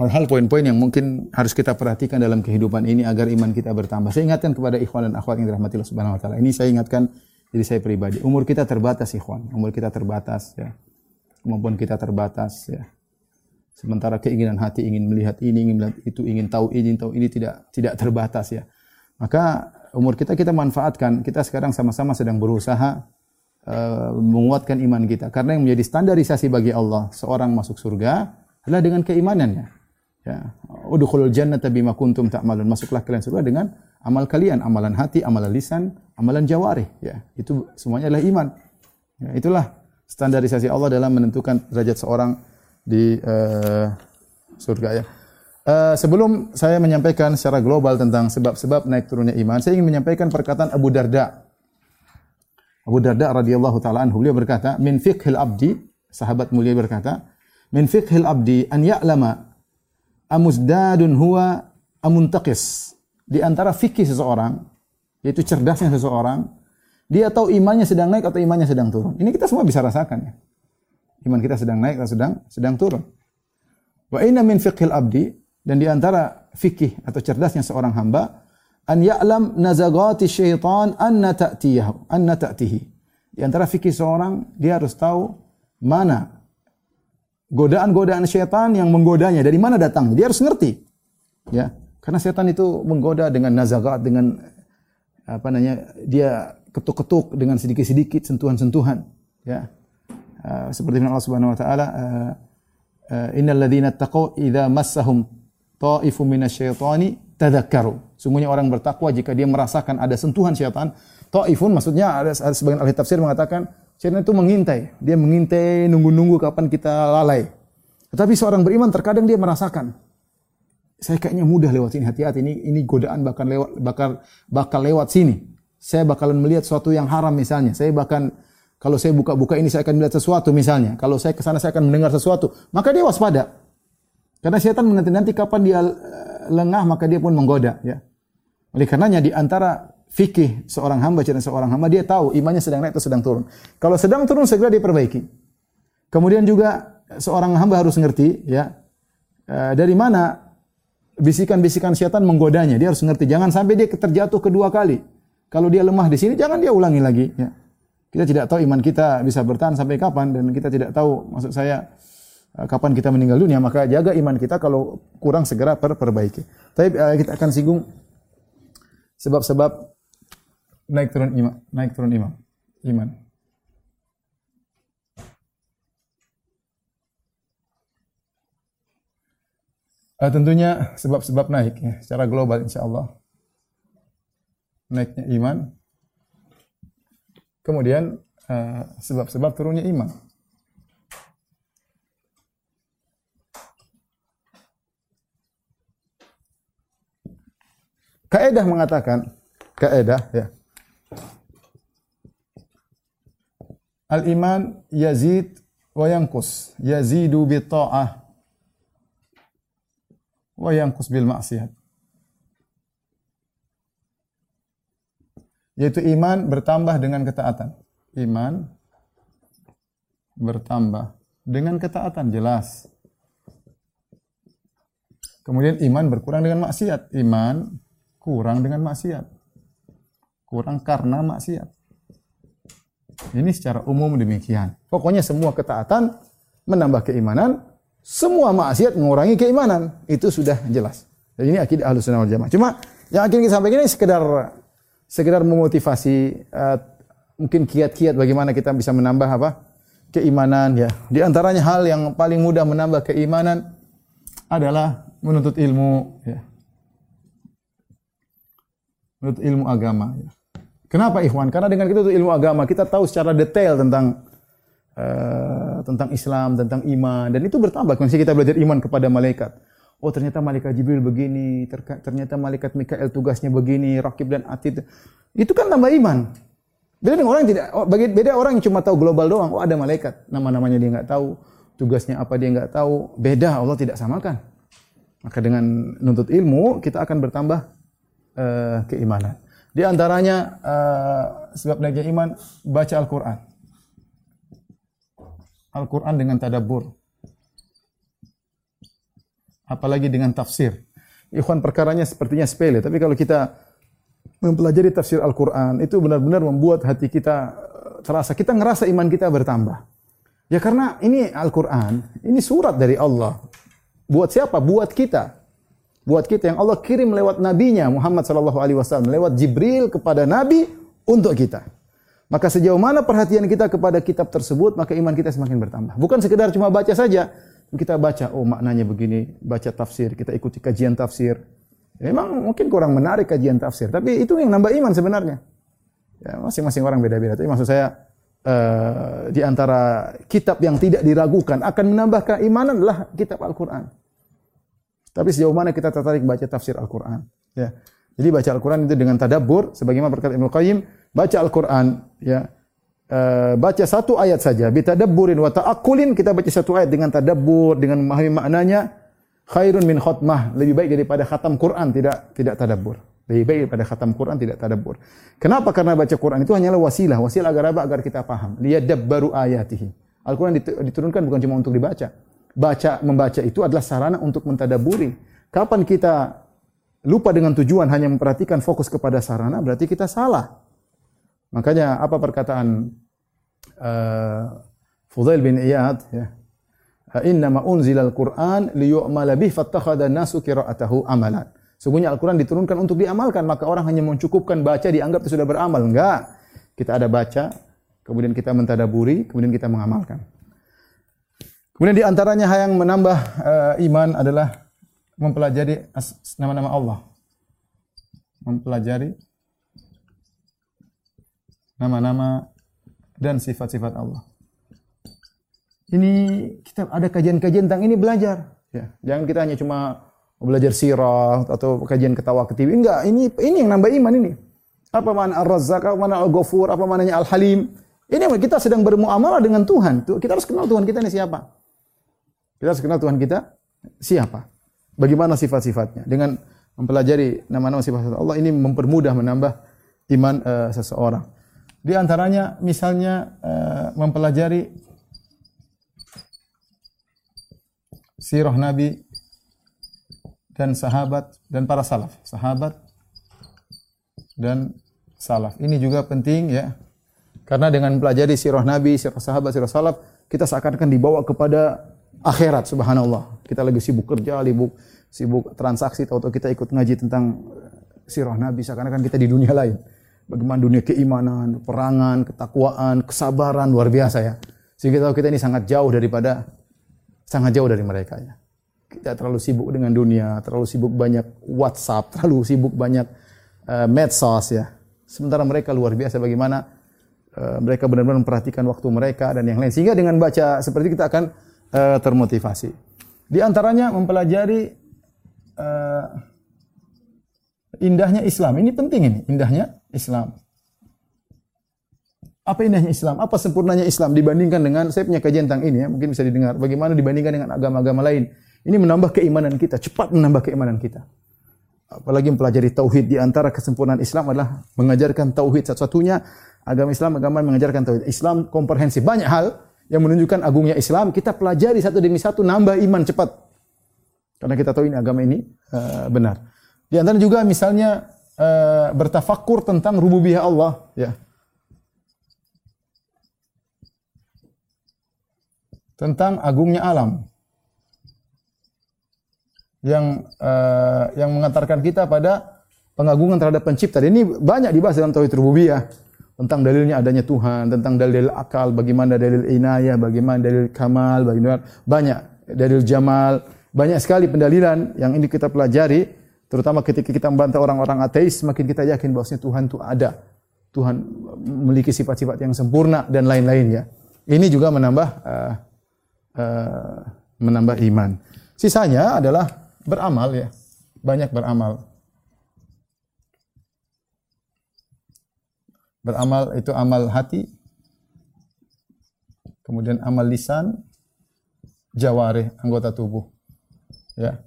hal-hal poin-poin yang mungkin harus kita perhatikan dalam kehidupan ini agar iman kita bertambah. Saya ingatkan kepada ikhwan dan akhwat yang dirahmati Allah Subhanahu wa taala. Ini saya ingatkan diri saya pribadi. Umur kita terbatas ikhwan, umur kita terbatas ya. Kemampuan kita terbatas ya. Sementara keinginan hati ingin melihat ini, ingin melihat itu, ingin tahu ini, ingin tahu ini tidak tidak terbatas ya. Maka umur kita kita manfaatkan. Kita sekarang sama-sama sedang berusaha uh, menguatkan iman kita. Karena yang menjadi standarisasi bagi Allah seorang masuk surga adalah dengan keimanannya. Ya, udkhulul jannata bima kuntum ta'malun. Masuklah kalian surga dengan amal kalian, amalan hati, amalan lisan, amalan jawarih, ya. Itu semuanya adalah iman. Ya, itulah standarisasi Allah dalam menentukan derajat seorang di uh, surga ya. Uh, sebelum saya menyampaikan secara global tentang sebab-sebab naik turunnya iman, saya ingin menyampaikan perkataan Abu Darda. Abu Darda radhiyallahu taala anhu beliau berkata, "Min fiqhil abdi," sahabat mulia berkata, "Min fiqhil abdi an ya'lama amuzdadun huwa amuntaqis." Di antara fikih seseorang, yaitu cerdasnya seseorang, dia tahu imannya sedang naik atau imannya sedang turun. Ini kita semua bisa rasakan ya. Iman kita sedang naik atau sedang sedang turun. Wa inna min fiqhil abdi dan di antara fikih atau cerdasnya seorang hamba an ya'lam nazagati syaitan anna ta'tiyahu anna ta'tihi. Di antara fikih seorang dia harus tahu mana godaan-godaan syaitan yang menggodanya, dari mana datang. Dia harus ngerti. Ya, karena setan itu menggoda dengan nazagat dengan apa namanya? Dia ketuk-ketuk dengan sedikit-sedikit sentuhan-sentuhan, ya. Uh, seperti firman Allah Subhanahu wa taala uh, uh, innal ladzina taqaw idza massahum ta'ifun minasyaitani tadhakkaru. Sungguhnya orang bertakwa jika dia merasakan ada sentuhan syaitan, ta'ifun maksudnya ada, sebagian ahli tafsir mengatakan syaitan itu mengintai, dia mengintai nunggu-nunggu kapan kita lalai. Tetapi seorang beriman terkadang dia merasakan saya kayaknya mudah lewat sini hati-hati ini ini godaan bakal lewat bakal bakal lewat sini. Saya bakalan melihat sesuatu yang haram misalnya. Saya bahkan kalau saya buka-buka ini saya akan melihat sesuatu misalnya. Kalau saya ke sana saya akan mendengar sesuatu. Maka dia waspada. Karena setan menanti-nanti kapan dia eh, lengah maka dia pun menggoda ya. Oleh karenanya di antara fikih seorang hamba dan seorang hamba dia tahu imannya sedang naik atau sedang turun. Kalau sedang turun segera diperbaiki. Kemudian juga seorang hamba harus ngerti ya eh, dari mana bisikan-bisikan setan menggodanya. Dia harus ngerti jangan sampai dia terjatuh kedua kali. Kalau dia lemah di sini jangan dia ulangi lagi ya. Kita tidak tahu iman kita bisa bertahan sampai kapan dan kita tidak tahu maksud saya eh, kapan kita meninggal dunia maka jaga iman kita kalau kurang segera per perbaiki. Tapi uh, kita akan singgung sebab-sebab naik turun iman, naik turun iman. Iman. Uh, tentunya sebab-sebab naik ya, secara global insya Allah. Naiknya iman. Kemudian uh, sebab-sebab uh, turunnya iman. Kaedah mengatakan, kaedah ya, Al-iman yazid wa yanqus. Yazidu bi ta'ah wa yanqus bil maksiat. Yaitu iman bertambah dengan ketaatan. Iman bertambah dengan ketaatan jelas. Kemudian iman berkurang dengan maksiat. Iman kurang dengan maksiat. Kurang karena maksiat. Ini secara umum demikian. Pokoknya semua ketaatan menambah keimanan, semua maksiat mengurangi keimanan. Itu sudah jelas. Jadi ini akidah Ahlus Sunnah wal Jamaah. Cuma yang akhirnya kita sampaikan ini sekedar sekedar memotivasi uh, mungkin kiat-kiat bagaimana kita bisa menambah apa? keimanan ya. Di antaranya hal yang paling mudah menambah keimanan adalah menuntut ilmu ya. Menuntut ilmu agama ya. Kenapa ikhwan? Karena dengan kita ilmu agama, kita tahu secara detail tentang uh, tentang Islam, tentang iman dan itu bertambah kalau kita belajar iman kepada malaikat. Oh ternyata malaikat Jibril begini, ternyata malaikat Mikael tugasnya begini, Rakib dan Atid. Itu kan tambah iman. Beda dengan orang yang tidak, oh, beda orang yang cuma tahu global doang. Oh ada malaikat, nama-namanya dia nggak tahu, tugasnya apa dia nggak tahu. Beda, Allah tidak samakan. Maka dengan nuntut ilmu kita akan bertambah uh, keimanan. Di antaranya uh, sebab naiknya iman baca Al-Qur'an. Al-Qur'an dengan tadabbur. Apalagi dengan tafsir. Ikhwan perkaranya sepertinya sepele, tapi kalau kita mempelajari tafsir Al-Qur'an itu benar-benar membuat hati kita eh, terasa kita ngerasa iman kita bertambah. Ya karena ini Al-Qur'an, ini surat dari Allah. Buat siapa? Buat kita buat kita yang Allah kirim lewat nabinya Muhammad sallallahu alaihi wasallam lewat Jibril kepada nabi untuk kita. Maka sejauh mana perhatian kita kepada kitab tersebut, maka iman kita semakin bertambah. Bukan sekedar cuma baca saja. Kita baca, oh maknanya begini, baca tafsir, kita ikuti kajian tafsir. Memang mungkin kurang menarik kajian tafsir, tapi itu yang nambah iman sebenarnya. Ya, masing-masing orang beda-beda. Tapi maksud saya, uh, di antara kitab yang tidak diragukan akan menambah keimanan adalah kitab Al-Quran. Tapi sejauh mana kita tertarik baca tafsir Al-Quran? Ya. Jadi baca Al-Quran itu dengan tadabbur, sebagaimana berkata Ibnu Qayyim, baca Al-Quran, ya, e, baca satu ayat saja, bitadabburin wa ta'akkulin, kita baca satu ayat dengan tadabbur, dengan memahami maknanya, khairun min khutmah, lebih baik daripada khatam Quran, tidak tidak tadabbur. Lebih baik daripada khatam Quran tidak tadabbur. Kenapa? Karena baca Quran itu hanyalah wasilah. Wasilah agar apa? Agar kita paham. Liyadabbaru ayatihi. Al-Quran diturunkan bukan cuma untuk dibaca baca membaca itu adalah sarana untuk mentadaburi. Kapan kita lupa dengan tujuan hanya memperhatikan fokus kepada sarana berarti kita salah. Makanya apa perkataan Fudail bin Iyad ya. Inna ma unzilal Qur'an liyu'mala bih fattakhadha nasu qira'atahu amalan. Sungguhnya Al-Quran diturunkan untuk diamalkan, maka orang hanya mencukupkan baca dianggap itu sudah beramal. Enggak. Kita ada baca, kemudian kita mentadaburi, kemudian kita mengamalkan. Kemudian di antaranya yang menambah uh, iman adalah mempelajari nama-nama Allah. Mempelajari nama-nama dan sifat-sifat Allah. Ini kita ada kajian-kajian tentang ini belajar. Ya, jangan kita hanya cuma belajar sirah atau kajian ketawa ketiwi. Enggak, ini ini yang nambah iman ini. Apa makna Ar-Razzaq, apa makna Al-Ghafur, apa maknanya Al-Halim. Ini kita sedang bermuamalah dengan Tuhan. Kita harus kenal Tuhan kita ini siapa. Kita harus kenal Tuhan kita siapa? Bagaimana sifat-sifatnya? Dengan mempelajari nama-nama sifat Allah ini mempermudah menambah iman uh, seseorang. Di antaranya misalnya uh, mempelajari sirah Nabi dan sahabat dan para salaf. Sahabat dan salaf. Ini juga penting ya. Karena dengan mempelajari sirah Nabi, sirah sahabat, sirah salaf, kita seakan-akan dibawa kepada akhirat subhanallah. Kita lagi sibuk kerja, sibuk sibuk transaksi atau kita ikut ngaji tentang sirah Nabi seakan-akan kita di dunia lain. Bagaimana dunia keimanan, perangan, ketakwaan, kesabaran luar biasa ya. Sehingga tahu kita ini sangat jauh daripada sangat jauh dari mereka ya. Kita terlalu sibuk dengan dunia, terlalu sibuk banyak WhatsApp, [LAUGHS] terlalu sibuk banyak uh, medsos ya. Sementara mereka luar biasa bagaimana uh, mereka benar-benar memperhatikan waktu mereka dan yang lain. Sehingga dengan baca seperti kita akan uh, termotivasi. Di antaranya mempelajari uh, indahnya Islam. Ini penting ini, indahnya Islam. Apa indahnya Islam? Apa sempurnanya Islam dibandingkan dengan saya punya kajian tentang ini ya, mungkin bisa didengar. Bagaimana dibandingkan dengan agama-agama lain? Ini menambah keimanan kita, cepat menambah keimanan kita. Apalagi mempelajari tauhid di antara kesempurnaan Islam adalah mengajarkan tauhid satu-satunya agama Islam agama mengajarkan tauhid. Islam komprehensif banyak hal yang menunjukkan agungnya Islam, kita pelajari satu demi satu nambah iman cepat. Karena kita tahu ini agama ini uh, benar. Di antara juga misalnya uh, bertafakur tentang rububiyah Allah, ya. Tentang agungnya alam. Yang uh, yang mengantarkan kita pada pengagungan terhadap pencipta. Ini banyak dibahas dalam tauhid rububiyah tentang dalilnya adanya Tuhan, tentang dalil akal, bagaimana dalil inayah, bagaimana dalil kamal, bagaimana banyak dalil jamal, banyak sekali pendalilan yang ini kita pelajari, terutama ketika kita membantah orang-orang ateis, semakin kita yakin bahwasanya Tuhan itu ada. Tuhan memiliki sifat-sifat yang sempurna dan lain-lain ya. Ini juga menambah uh, uh, menambah iman. Sisanya adalah beramal ya. Banyak beramal. Beramal itu amal hati, kemudian amal lisan, jawarih, anggota tubuh. Ya.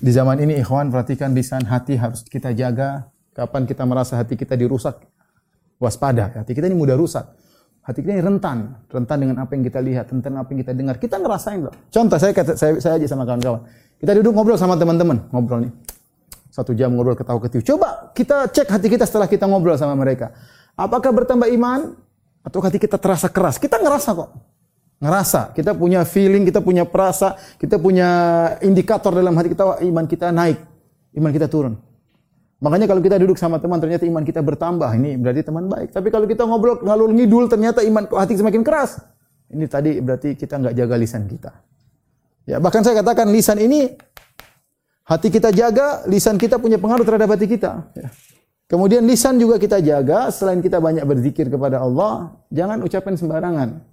Di zaman ini ikhwan perhatikan lisan hati harus kita jaga. Kapan kita merasa hati kita dirusak, waspada. Hati kita ini mudah rusak. Hati kita ini rentan, rentan dengan apa yang kita lihat, rentan apa yang kita dengar. Kita ngerasain loh. Contoh saya saya, saya aja sama kawan-kawan. Kita duduk ngobrol sama teman-teman, ngobrol nih satu jam ngobrol ketawa ketiwi. Coba kita cek hati kita setelah kita ngobrol sama mereka. Apakah bertambah iman atau hati kita terasa keras? Kita ngerasa kok. Ngerasa. Kita punya feeling, kita punya perasa, kita punya indikator dalam hati kita iman kita naik, iman kita turun. Makanya kalau kita duduk sama teman ternyata iman kita bertambah, ini berarti teman baik. Tapi kalau kita ngobrol ngalur ngidul ternyata iman hati semakin keras. Ini tadi berarti kita nggak jaga lisan kita. Ya, bahkan saya katakan lisan ini Hati kita jaga, lisan kita punya pengaruh terhadap hati kita. Ya. Kemudian lisan juga kita jaga, selain kita banyak berzikir kepada Allah, jangan ucapkan sembarangan.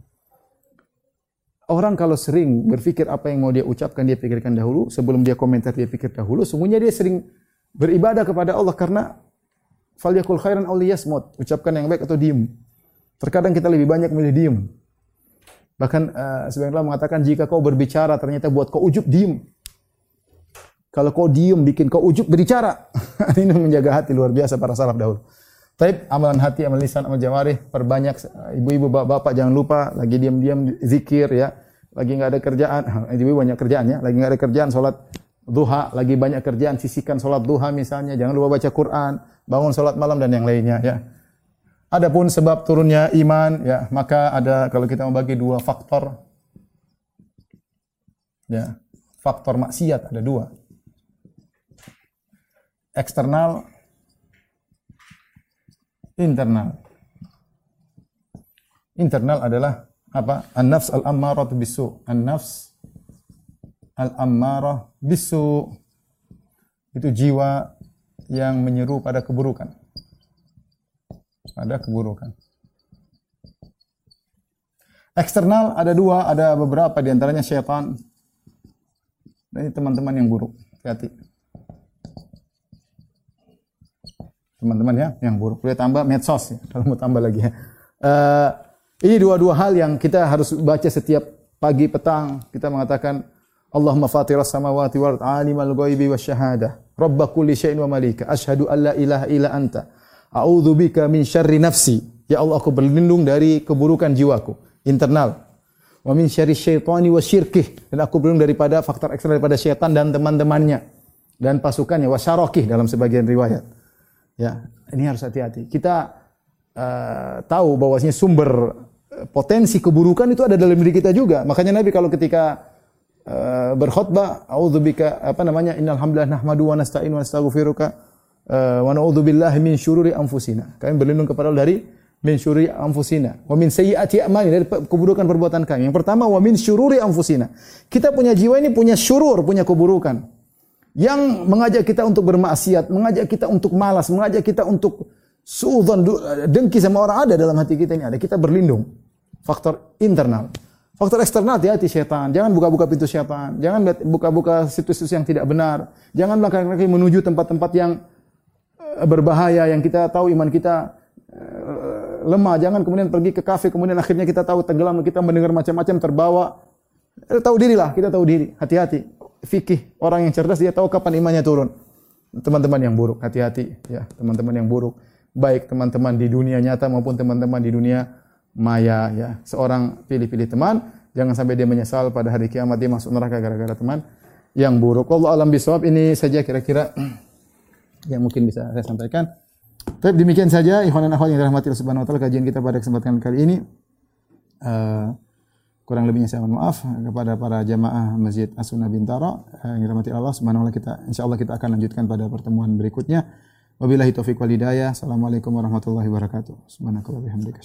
Orang kalau sering berpikir apa yang mau dia ucapkan, dia pikirkan dahulu, sebelum dia komentar dia pikir dahulu, sungguhnya dia sering beribadah kepada Allah karena falyakul khairan aw liyasmut, ucapkan yang baik atau diem. Terkadang kita lebih banyak memilih diem. Bahkan uh, sebagian Allah mengatakan jika kau berbicara ternyata buat kau ujub diem. Kalau kau diem bikin kau ujuk berbicara. [LAUGHS] Ini menjaga hati luar biasa para salaf dahulu. Taib amalan hati, amal lisan, amal jawarih, perbanyak ibu-ibu, bapak-bapak jangan lupa lagi diam-diam zikir ya. Lagi nggak ada kerjaan, ibu-ibu banyak kerjaan ya. Lagi nggak ada kerjaan salat duha, lagi banyak kerjaan sisihkan salat duha misalnya, jangan lupa baca Quran, bangun salat malam dan yang lainnya ya. Adapun sebab turunnya iman ya, maka ada kalau kita membagi dua faktor ya, faktor maksiat ada dua eksternal, internal. Internal adalah apa? An-nafs al-ammarah bisu. An-nafs al-ammarah bisu. Itu jiwa yang menyeru pada keburukan. Pada keburukan. Eksternal ada dua, ada beberapa di antaranya syaitan. Dan teman-teman yang buruk. Hati-hati. Teman-teman ya yang buruk. Boleh tambah medsos ya, kalau mau tambah lagi ya. Uh, ini dua-dua hal yang kita harus baca setiap pagi petang. Kita mengatakan Allahumma fatiras samawati wal ardi alimal ghaibi wasyahadah rabb kulli syai'in wa malika. Asyhadu an la ilaha illa anta. A'udzu bika min syarri nafsi. Ya Allah aku berlindung dari keburukan jiwaku internal. Wa min syarri syaitani wa syirkih. Dan aku berlindung daripada faktor eksternal daripada syaitan dan teman-temannya dan pasukannya. Wa syarokih dalam sebagian riwayat ya ini harus hati-hati. Kita uh, tahu bahwasanya sumber eh, potensi keburukan itu ada dalam diri kita juga. Makanya Nabi kalau ketika uh, berkhutbah audzubika apa namanya innal hamdalah nahmadu wa nasta'in wa nastaghfiruka uh, wa na'udzubillahi min syururi anfusina. Kami berlindung kepada Allah dari min syururi anfusina. Wa min sayyiati a'mali dari keburukan perbuatan kami. Yang pertama wa min syururi anfusina. Kita punya jiwa ini punya syurur punya keburukan yang mengajak kita untuk bermaksiat mengajak kita untuk malas mengajak kita untuk suudzon dengki sama orang ada dalam hati kita ini ada kita berlindung faktor internal Faktor eksternal hati-hati setan. Jangan buka-buka pintu setan. Jangan buka-buka situs-situs yang tidak benar. Jangan langkah kaki menuju tempat-tempat yang eh, berbahaya yang kita tahu iman kita eh, lemah. Jangan kemudian pergi ke kafe kemudian akhirnya kita tahu tenggelam kita mendengar macam-macam terbawa. Eh, tahu diri lah, kita tahu diri. Hati-hati. Fikih orang yang cerdas dia tahu kapan imannya turun. Teman-teman yang buruk, hati-hati ya, teman-teman yang buruk. Baik teman-teman di dunia nyata maupun teman-teman di dunia maya ya. Seorang pilih-pilih teman, jangan sampai dia menyesal pada hari kiamat dia masuk neraka gara-gara teman yang buruk. Allah alam bisawab ini saja kira-kira [CLEARS THROAT] yang mungkin bisa saya sampaikan. Tapi demikian saja ikhwan dan akhwat yang dirahmati Allah Subhanahu wa taala kajian kita pada kesempatan kali ini. Uh, kurang lebihnya saya mohon maaf kepada para jamaah Masjid As-Sunnah Bintaro uh, yang dirahmati Allah Subhanahu wa kita insyaallah kita akan lanjutkan pada pertemuan berikutnya. Wabillahi taufiq wal hidayah. Assalamualaikum warahmatullahi wabarakatuh. Subhanakallah bihamdika.